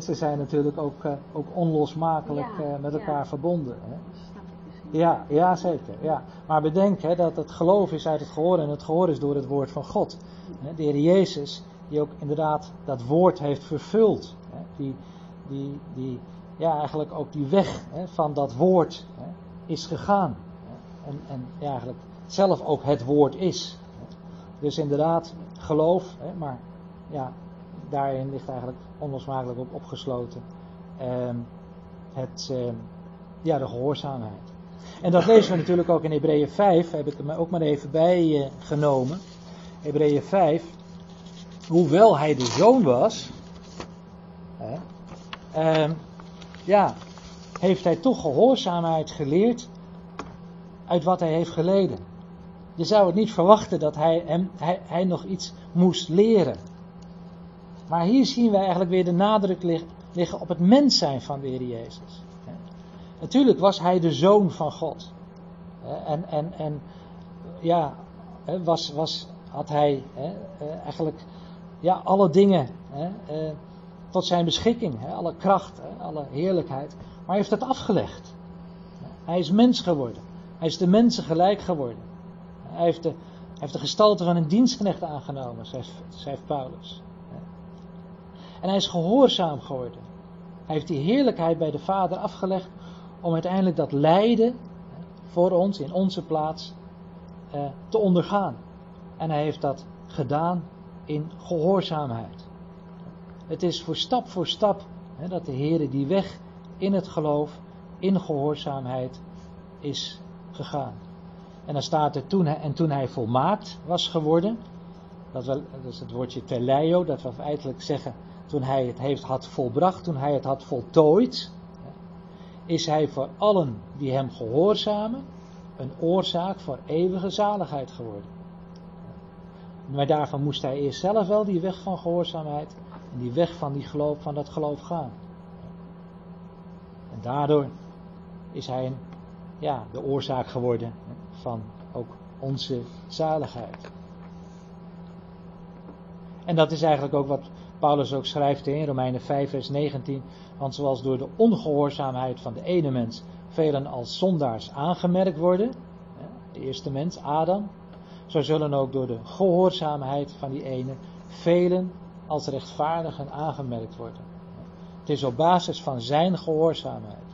[SPEAKER 1] ze zijn natuurlijk ook, uh, ook onlosmakelijk uh, met elkaar ja. verbonden. Hè. Ja, ja, zeker. Ja. Maar bedenk hè, dat het geloof is uit het gehoor en het gehoor is door het woord van God. De Heer Jezus, die ook inderdaad dat woord heeft vervuld. Die, die, die, ja, eigenlijk ook die weg hè, van dat woord hè, is gegaan. En, en ja, eigenlijk zelf ook het woord is. Dus inderdaad, geloof, maar ja, daarin ligt eigenlijk onlosmakelijk op opgesloten ehm, het, ehm, ja, de gehoorzaamheid. En dat lezen we natuurlijk ook in Hebreeën 5, heb ik er ook maar even bij uh, genomen. Hebreeën 5, hoewel hij de zoon was, hè, ehm, ja, heeft hij toch gehoorzaamheid geleerd uit wat hij heeft geleden. Je zou het niet verwachten dat hij, hem, hij, hij nog iets moest leren. Maar hier zien wij eigenlijk weer de nadruk liggen op het mens zijn van de Heer Jezus. Natuurlijk was hij de zoon van God. En, en, en ja, was, was, had hij eigenlijk ja, alle dingen tot zijn beschikking. Alle kracht, alle heerlijkheid. Maar hij heeft het afgelegd. Hij is mens geworden. Hij is de mensen gelijk geworden. Hij heeft de, heeft de gestalte van een dienstknecht aangenomen, schrijft Paulus. En hij is gehoorzaam geworden. Hij heeft die heerlijkheid bij de Vader afgelegd om uiteindelijk dat lijden voor ons, in onze plaats, eh, te ondergaan. En hij heeft dat gedaan in gehoorzaamheid. Het is voor stap voor stap hè, dat de Heer die weg in het geloof, in gehoorzaamheid is gegaan. En dan staat er toen en toen hij volmaakt was geworden, dat, wel, is het woordje teleio, dat we feitelijk zeggen toen hij het heeft had volbracht, toen hij het had voltooid, is hij voor allen die hem gehoorzamen een oorzaak voor eeuwige zaligheid geworden. Maar daarvan moest hij eerst zelf wel die weg van gehoorzaamheid en die weg van, die geloof, van dat geloof gaan. En daardoor is hij een, ja, de oorzaak geworden van ook onze zaligheid. En dat is eigenlijk ook wat Paulus ook schrijft in Romeinen 5, vers 19. Want zoals door de ongehoorzaamheid van de ene mens velen als zondaars aangemerkt worden, de eerste mens, Adam, zo zullen ook door de gehoorzaamheid van die ene velen als rechtvaardigen aangemerkt worden. Het is op basis van zijn gehoorzaamheid.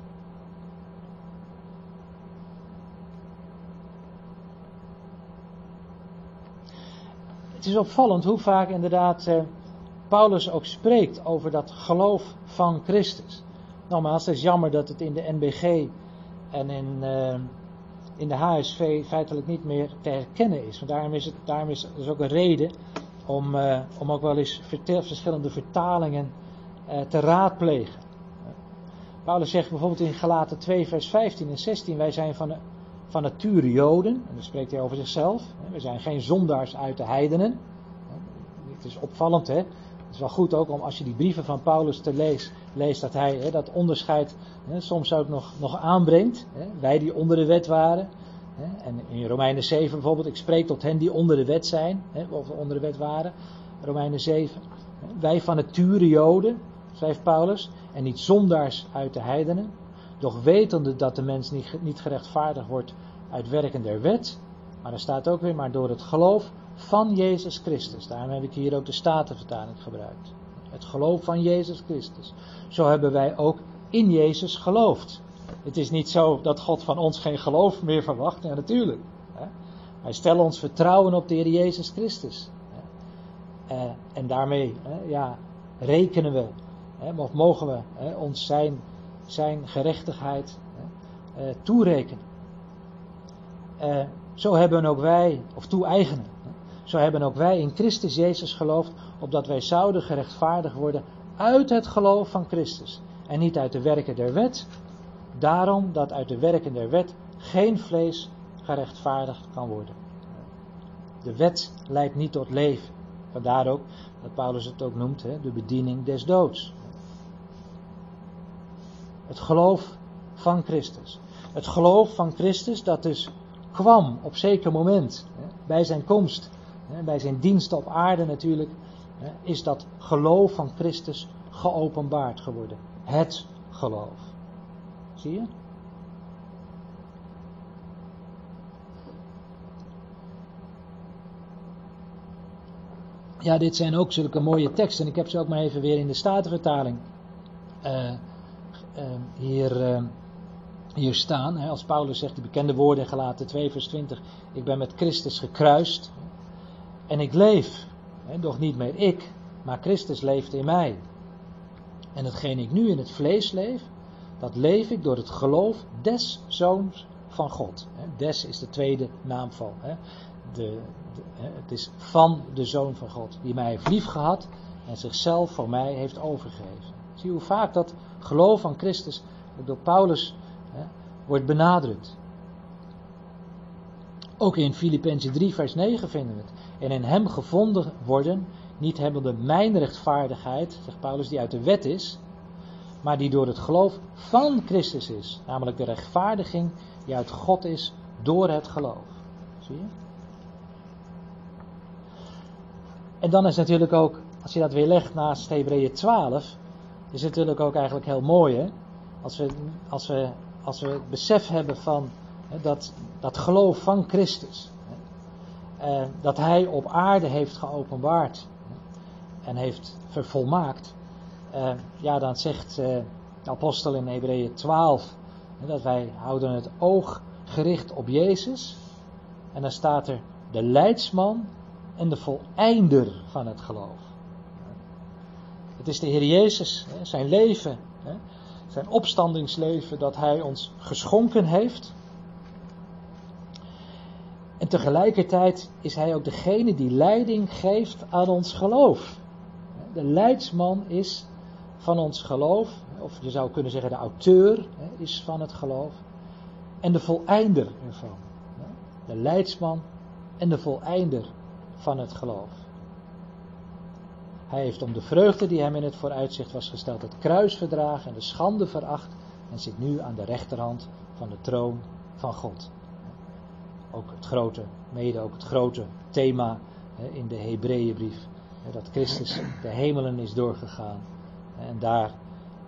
[SPEAKER 1] Het is opvallend hoe vaak inderdaad eh, Paulus ook spreekt over dat geloof van Christus. Nogmaals, het is jammer dat het in de NBG en in, uh, in de HSV feitelijk niet meer te herkennen is. Want daarom is het daarom is dus ook een reden om, uh, om ook wel eens verschillende vertalingen uh, te raadplegen. Paulus zegt bijvoorbeeld in Galaten 2, vers 15 en 16: Wij zijn van, van nature Joden, en dan spreekt hij over zichzelf. We zijn geen zondaars uit de heidenen. Het is opvallend, hè? Het is wel goed ook om als je die brieven van Paulus te leest, leest dat hij hè, dat onderscheid hè, soms ook nog, nog aanbrengt. Hè, wij die onder de wet waren. En in Romeinen 7 bijvoorbeeld, ik spreek tot hen die onder de wet zijn, of onder de wet waren. Romeinen 7. Wij van nature Joden, schrijft Paulus, en niet zondaars uit de heidenen. Doch wetende dat de mens niet, niet gerechtvaardigd wordt uit werken der wet. Maar er staat ook weer, maar door het geloof van Jezus Christus. Daarom heb ik hier ook de Statenvertaling gebruikt. Het geloof van Jezus Christus. Zo hebben wij ook in Jezus geloofd. Het is niet zo dat God van ons geen geloof meer verwacht. Ja, natuurlijk. Wij stellen ons vertrouwen op de Heer Jezus Christus. Eh, en daarmee ja, rekenen we, of mogen we ons zijn, zijn gerechtigheid eh, toerekenen. Eh, zo hebben ook wij, of toe-eigenen, zo hebben ook wij in Christus Jezus geloofd, opdat wij zouden gerechtvaardigd worden uit het geloof van Christus. En niet uit de werken der wet. Daarom dat uit de werken der wet geen vlees gerechtvaardigd kan worden. De wet leidt niet tot leven. Vandaar ook dat Paulus het ook noemt, hè, de bediening des doods. Het geloof van Christus. Het geloof van Christus dat dus kwam op zeker moment bij zijn komst, bij zijn dienst op aarde natuurlijk, is dat geloof van Christus geopenbaard geworden. Het geloof. Zie je? Ja, dit zijn ook zulke mooie teksten. Ik heb ze ook maar even weer in de Statenvertaling uh, hier, uh, hier staan. Hè, als Paulus zegt, de bekende woorden gelaten 2 vers 20. Ik ben met Christus gekruist en ik leef. Hè, doch niet meer ik, maar Christus leeft in mij. En hetgeen ik nu in het vlees leef, dat leef ik door het geloof des zoons van God. Des is de tweede naamval. De, de, het is van de Zoon van God, die mij heeft liefgehad en zichzelf voor mij heeft overgegeven. Zie hoe vaak dat geloof van Christus door Paulus hè, wordt benadrukt. Ook in Filippenzen 3, vers 9 vinden we het. En in hem gevonden worden, niet hebbende mijn rechtvaardigheid, zegt Paulus, die uit de wet is, maar die door het geloof van Christus is. Namelijk de rechtvaardiging die uit God is door het geloof. Zie je? En dan is natuurlijk ook, als je dat weer legt naast Hebreeën 12, is het natuurlijk ook eigenlijk heel mooi, hè? Als we, als we, als we het besef hebben van hè, dat, dat geloof van Christus. Eh, dat Hij op aarde heeft geopenbaard en heeft vervolmaakt. Eh, ja, dan zegt eh, de apostel in Hebreeën 12 dat wij houden het oog gericht op Jezus. En dan staat er de leidsman en de voleinder van het geloof. Het is de Heer Jezus, zijn leven, zijn opstandingsleven dat Hij ons geschonken heeft. Tegelijkertijd is Hij ook degene die leiding geeft aan ons geloof. De leidsman is van ons geloof, of je zou kunnen zeggen de auteur is van het geloof, en de voleinder ervan. De leidsman en de voleinder van het geloof. Hij heeft om de vreugde die hem in het vooruitzicht was gesteld het kruis verdragen en de schande veracht en zit nu aan de rechterhand van de troon van God. Ook het grote, mede ook het grote thema in de Hebreeënbrief, dat Christus de hemelen is doorgegaan en daar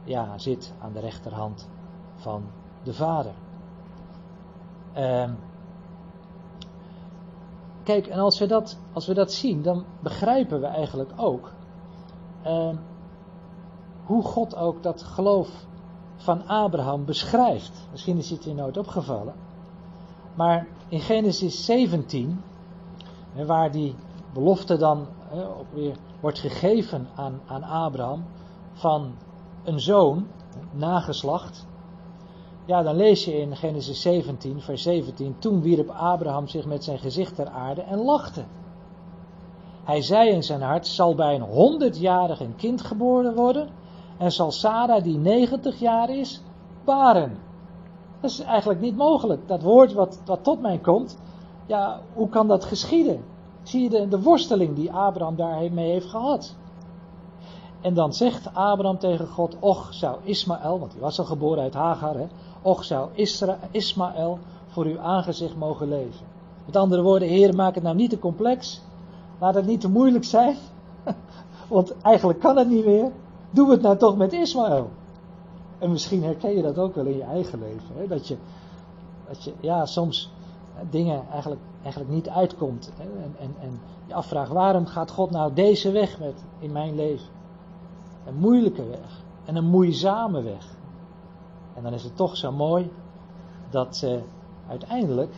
[SPEAKER 1] ja, zit aan de rechterhand van de Vader. Um, Kijk, en als we dat, als we dat zien, dan begrijpen we eigenlijk ook uh, hoe God ook dat geloof van Abraham beschrijft. Misschien is het je nooit opgevallen. Maar in Genesis 17, waar die belofte dan ook weer wordt gegeven aan, aan Abraham van een zoon, nageslacht, ja, dan lees je in Genesis 17, vers 17. Toen wierp Abraham zich met zijn gezicht ter aarde en lachte. Hij zei in zijn hart: Zal bij een honderdjarig een kind geboren worden? En zal Sarah, die 90 jaar is, baren? Dat is eigenlijk niet mogelijk. Dat woord wat, tot mij komt, ja, hoe kan dat geschieden? Zie je de, de worsteling die Abraham daarmee heeft gehad? En dan zegt Abraham tegen God: Och, zou Ismaël, want hij was al geboren uit Hagar, hè, Och zou Isra, Ismaël voor uw aangezicht mogen leven. Met andere woorden, Heer, maak het nou niet te complex. Laat het niet te moeilijk zijn. Want eigenlijk kan het niet meer. Doe het nou toch met Ismaël. En misschien herken je dat ook wel in je eigen leven. Hè? Dat, je, dat je ja, soms dingen eigenlijk, eigenlijk niet uitkomt. Hè? En, en, en je afvraagt waarom gaat God nou deze weg met in mijn leven? Een moeilijke weg. En een moeizame weg. En dan is het toch zo mooi dat uh, uiteindelijk,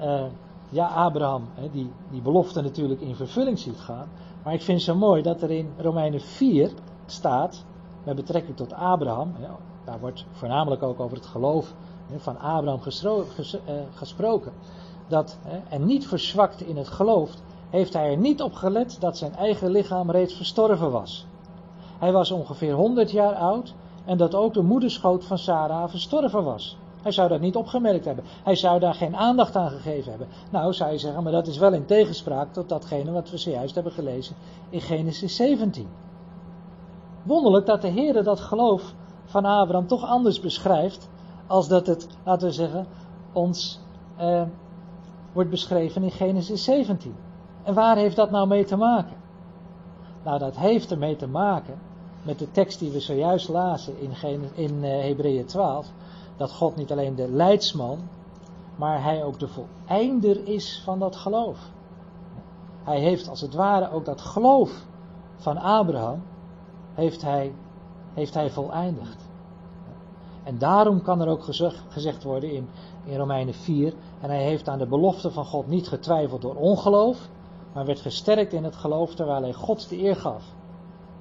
[SPEAKER 1] uh, ja, Abraham hè, die, die belofte natuurlijk in vervulling ziet gaan. Maar ik vind het zo mooi dat er in Romeinen 4 staat, met betrekking tot Abraham, daar wordt voornamelijk ook over het geloof van Abraham uh, gesproken, dat, en niet verzwakt in het geloof, heeft hij er niet op gelet dat zijn eigen lichaam reeds verstorven was. Hij was ongeveer 100 jaar oud en dat ook de moederschoot van Sarah verstorven was. Hij zou dat niet opgemerkt hebben. Hij zou daar geen aandacht aan gegeven hebben. Nou, zou je zeggen, maar dat is wel in tegenspraak tot datgene wat we zojuist hebben gelezen in Genesis 17. Wonderlijk dat de Heer dat geloof van Abraham toch anders beschrijft, als dat het, laten we zeggen, ons eh, wordt beschreven in Genesis 17. En waar heeft dat nou mee te maken? Nou, dat heeft ermee te maken met de tekst die we zojuist lazen in, in uh, Hebreeën 12, dat God niet alleen de leidsman, maar hij ook de voleinder is van dat geloof. Hij heeft als het ware ook dat geloof van Abraham, heeft hij, heeft hij voleindigd. En daarom kan er ook gezegd worden in, in Romeinen 4, en hij heeft aan de belofte van God niet getwijfeld door ongeloof, maar werd gesterkt in het geloof terwijl hij God de eer gaf.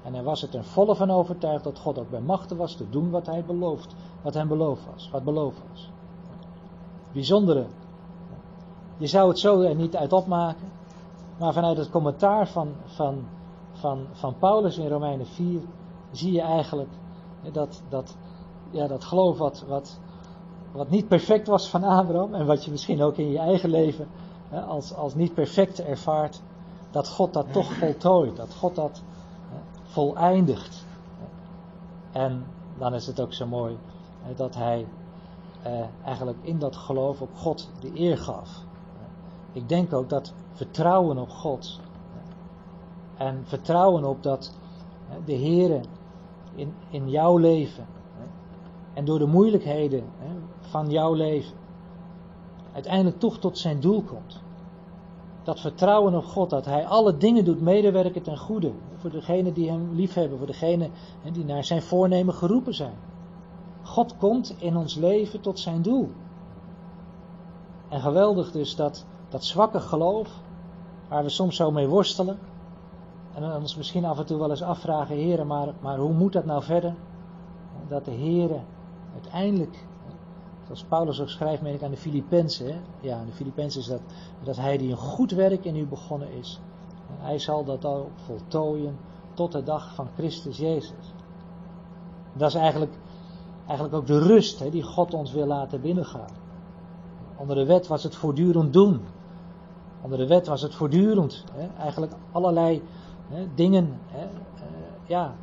[SPEAKER 1] En hij was er ten volle van overtuigd dat God ook bij machten was te doen wat hij beloofd, wat hem beloofd was, wat beloofd was. Bijzondere. Je zou het zo er niet uit opmaken, maar vanuit het commentaar van, van, van, van Paulus in Romeinen 4 zie je eigenlijk dat, dat, ja, dat geloof wat, wat, wat niet perfect was van Abraham en wat je misschien ook in je eigen leven als, als niet perfect ervaart, dat God dat toch voltooit, dat God dat voleindigt. En dan is het ook zo mooi dat hij eh, eigenlijk in dat geloof op God de eer gaf. Ik denk ook dat vertrouwen op God en vertrouwen op dat de Heer in, in jouw leven en door de moeilijkheden van jouw leven uiteindelijk toch tot zijn doel komt. Dat vertrouwen op God, dat Hij alle dingen doet medewerken ten goede. Voor degenen die Hem liefhebben, voor degenen die naar zijn voornemen geroepen zijn. God komt in ons leven tot zijn doel. En geweldig dus dat, dat zwakke geloof, waar we soms zo mee worstelen. En ons misschien af en toe wel eens afvragen, heren, maar, maar hoe moet dat nou verder? Dat de heren uiteindelijk Zoals Paulus ook schrijft, meen ik aan de Filippenzen. Ja, aan de Filippenzen is dat, dat hij die een goed werk in u begonnen is. Hij zal dat ook voltooien tot de dag van Christus Jezus. Dat is eigenlijk, eigenlijk ook de rust hè, die God ons wil laten binnengaan. Onder de wet was het voortdurend doen. Onder de wet was het voortdurend. Hè, eigenlijk allerlei dingen hè, uh, ja,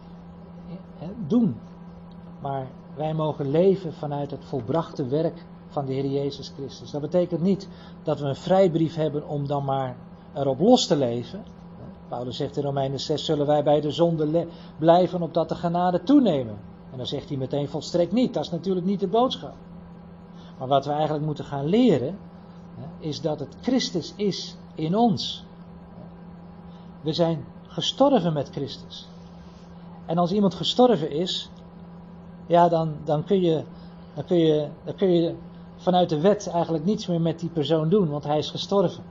[SPEAKER 1] doen. Maar wij mogen leven vanuit het volbrachte werk van de Heer Jezus Christus. Dat betekent niet dat we een vrijbrief hebben om dan maar erop los te leven. Paulus zegt in Romeinen 6, zullen wij bij de zonde blijven opdat de genade toenemen? En dan zegt hij meteen volstrekt niet. Dat is natuurlijk niet de boodschap. Maar wat we eigenlijk moeten gaan leren, is dat het Christus is in ons. We zijn gestorven met Christus. En als iemand gestorven is, ja, dan, dan, kun je, dan, kun je, dan kun je vanuit de wet eigenlijk niets meer met die persoon doen, want hij is gestorven.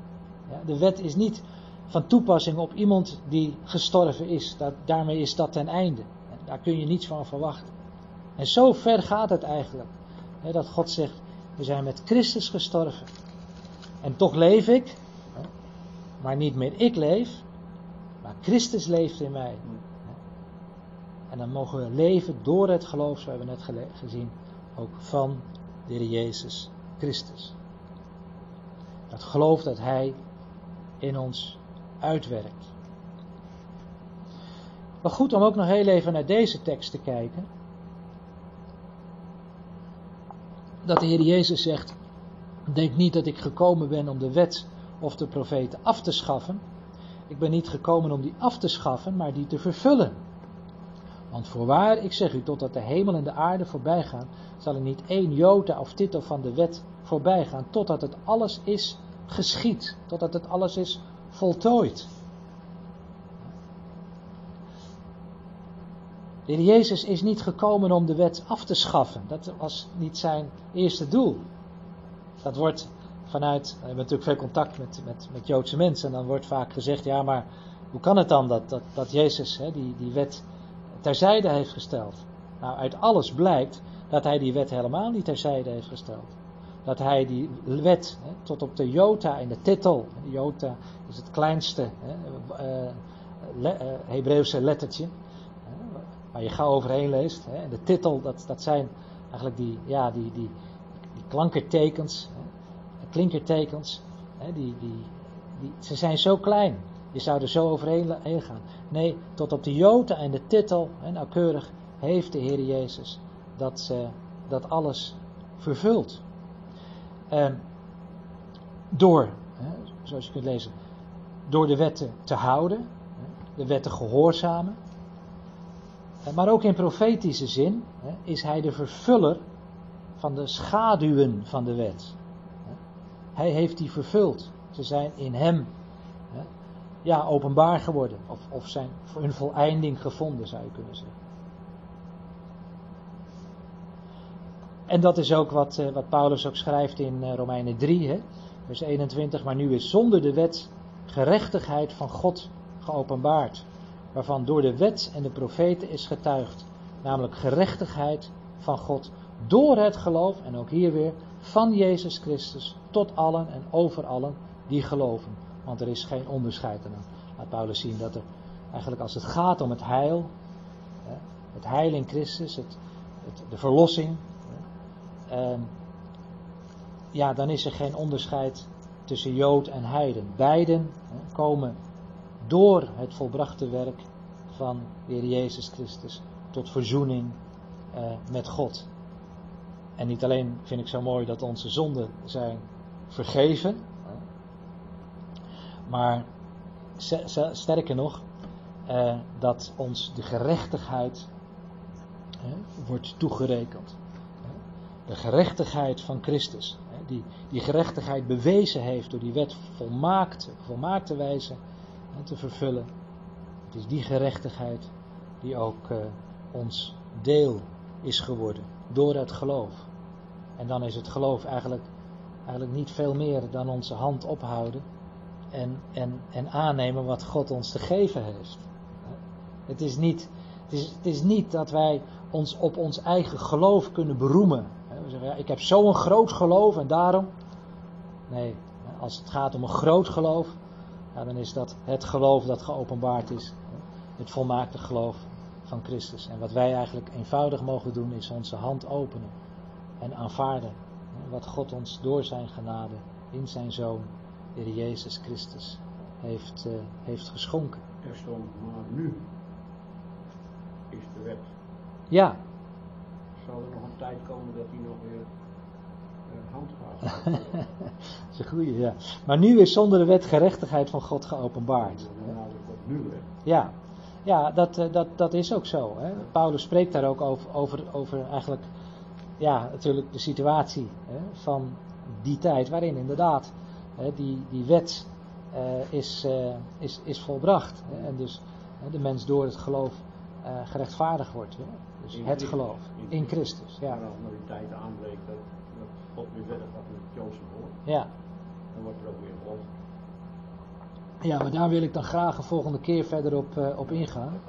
[SPEAKER 1] Ja, de wet is niet van toepassing op iemand die gestorven is. Dat, daarmee is dat ten einde. Daar kun je niets van verwachten. En zo ver gaat het eigenlijk. Hè, dat God zegt, we zijn met Christus gestorven. En toch leef ik, maar niet meer ik leef, maar Christus leeft in mij. En dan mogen we leven door het geloof, zoals we net gezien, ook van de Heer Jezus Christus. Dat geloof dat Hij in ons uitwerkt. Maar goed om ook nog heel even naar deze tekst te kijken. Dat de Heer Jezus zegt, Denk niet dat ik gekomen ben om de wet of de profeten af te schaffen. Ik ben niet gekomen om die af te schaffen, maar die te vervullen. Want voorwaar, ik zeg u, totdat de hemel en de aarde voorbij gaan, zal er niet één jota of titel van de wet voorbij gaan, totdat het alles is geschied, totdat het alles is voltooid. De Heer Jezus is niet gekomen om de wet af te schaffen. Dat was niet zijn eerste doel. Dat wordt vanuit, we hebben natuurlijk veel contact met, met, met Joodse mensen en dan wordt vaak gezegd, ja maar hoe kan het dan dat, dat, dat Jezus hè, die, die wet terzijde heeft gesteld? Nou, uit alles blijkt dat hij die wet helemaal niet terzijde heeft gesteld. Dat hij die wet hè, tot op de jota in de titel, jota is het kleinste hè, le, uh, Hebreeuwse lettertje, waar je gauw overheen leest. Hè, en de titel, dat, dat zijn eigenlijk die, ja, die, die, die klankertekens, klinkertekens, hè, die, die, die, ze zijn zo klein. Je zou er zo overheen gaan. Nee, tot op de jota en de titel, hè, nauwkeurig, heeft de Heer Jezus dat, uh, dat alles vervuld. Uh, door, hè, zoals je kunt lezen, door de wetten te houden, de wetten gehoorzamen. Maar ook in profetische zin is hij de vervuller van de schaduwen van de wet. Hij heeft die vervuld. Ze zijn in hem ja, openbaar geworden. Of, of zijn hun voleinding gevonden, zou je kunnen zeggen. En dat is ook wat, wat Paulus ook schrijft in Romeinen 3, hè, vers 21. Maar nu is zonder de wet gerechtigheid van God geopenbaard. Waarvan door de wet en de profeten is getuigd. Namelijk gerechtigheid van God door het geloof, en ook hier weer, van Jezus Christus tot allen en over allen die geloven. Want er is geen onderscheid eraan. Laat Paulus zien dat er eigenlijk als het gaat om het heil, het heil in Christus, het, het, de verlossing, eh, ja, dan is er geen onderscheid tussen Jood en Heiden. Beiden komen door het volbrachte werk van de Heer Jezus Christus tot verzoening eh, met God. En niet alleen vind ik zo mooi dat onze zonden zijn vergeven, maar sterker nog, eh, dat ons de gerechtigheid eh, wordt toegerekend. De gerechtigheid van Christus, die, die gerechtigheid bewezen heeft door die wet volmaakt, volmaakte wijze te vervullen. Het is die gerechtigheid die ook uh, ons deel is geworden door het geloof. En dan is het geloof eigenlijk, eigenlijk niet veel meer dan onze hand ophouden en, en, en aannemen wat God ons te geven heeft. Het is, niet, het, is, het is niet dat wij ons op ons eigen geloof kunnen beroemen. We zeggen, ja, ik heb zo'n groot geloof en daarom. Nee, als het gaat om een groot geloof, dan is dat het geloof dat geopenbaard is. Het volmaakte geloof van Christus. En wat wij eigenlijk eenvoudig mogen doen, is onze hand openen en aanvaarden wat God ons door zijn genade in zijn Zoon, de Jezus Christus, heeft, uh, heeft geschonken.
[SPEAKER 4] Er stond, maar nu is de wet.
[SPEAKER 1] Ja.
[SPEAKER 4] Zal er nog een tijd komen dat hij nog weer handhaven.
[SPEAKER 1] dat is een goeie, ja. Maar nu is zonder de wet gerechtigheid van God geopenbaard.
[SPEAKER 4] Nu,
[SPEAKER 1] ja, ja dat, dat, dat is ook zo. Hè. Paulus spreekt daar ook over, over, over eigenlijk, ja, natuurlijk de situatie hè, van die tijd waarin inderdaad hè, die, die wet uh, is, uh, is, is volbracht. Hè, en dus de mens door het geloof uh, gerechtvaardigd wordt. Dus in het geloof in Christus. Ja.
[SPEAKER 4] Maar als nou die tijd aanbreekt dat, dat God weer verder gaat met het Joodse
[SPEAKER 1] ja.
[SPEAKER 4] dan wordt er ook weer geloof.
[SPEAKER 1] Ja, maar daar wil ik dan graag een volgende keer verder op, op ingaan.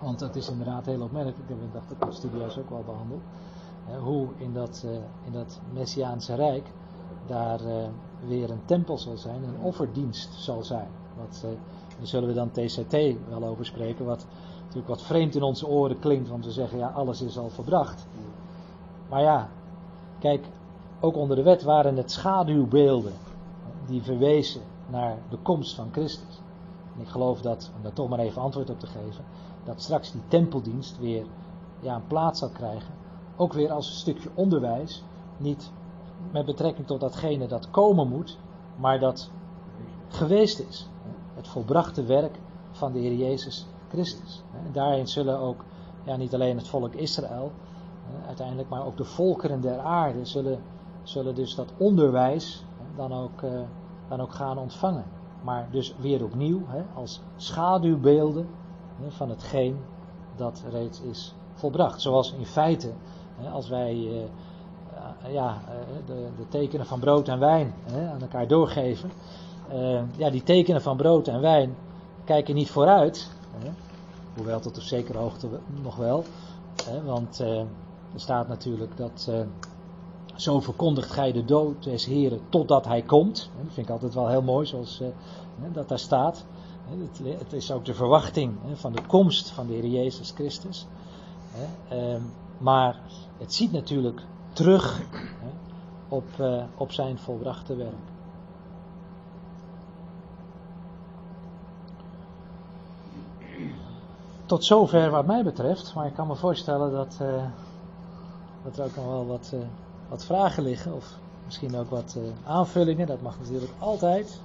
[SPEAKER 1] Want dat is inderdaad heel opmerkelijk. Ik dacht dat de studio's ook wel behandeld. Hoe in dat, uh, in dat Messiaanse Rijk daar weer een tempel zal zijn, een offerdienst zal zijn. Wat, daar zullen we dan TCT wel over spreken. Wat natuurlijk wat vreemd in onze oren klinkt, want we zeggen ja, alles is al verbracht. Maar ja, kijk, ook onder de wet waren het schaduwbeelden die verwezen naar de komst van Christus. En ik geloof dat, om daar toch maar even antwoord op te geven, dat straks die tempeldienst weer ja, een plaats zal krijgen. Ook weer als een stukje onderwijs, niet met betrekking tot datgene dat komen moet, maar dat geweest is. Het volbrachte werk van de Heer Jezus Christus. En daarin zullen ook ja, niet alleen het volk Israël, uiteindelijk, maar ook de volkeren der aarde zullen, zullen dus dat onderwijs dan ook, eh, dan ook gaan ontvangen. Maar dus weer opnieuw als schaduwbeelden van hetgeen dat reeds is volbracht. Zoals in feite, als wij eh, eh, ja, de, de, tekenen van brood en wijn aan elkaar doorgeven. ja, die tekenen van brood en wijn kijken niet vooruit, hoewel tot op zekere hoogte nog wel. want er staat natuurlijk dat zo verkondigt gij de dood des Heren totdat hij komt. Dat vind ik altijd wel heel mooi, zoals dat daar staat. Het is ook de verwachting van de komst van de Heer Jezus Christus. Ehm, maar het ziet natuurlijk terug op, eh, op zijn volbrachte werk. Tot zover wat mij betreft, maar ik kan me voorstellen dat, uh, dat er ook nog wel wat, uh, wat vragen liggen, of misschien ook wat aanvullingen, dat mag natuurlijk altijd.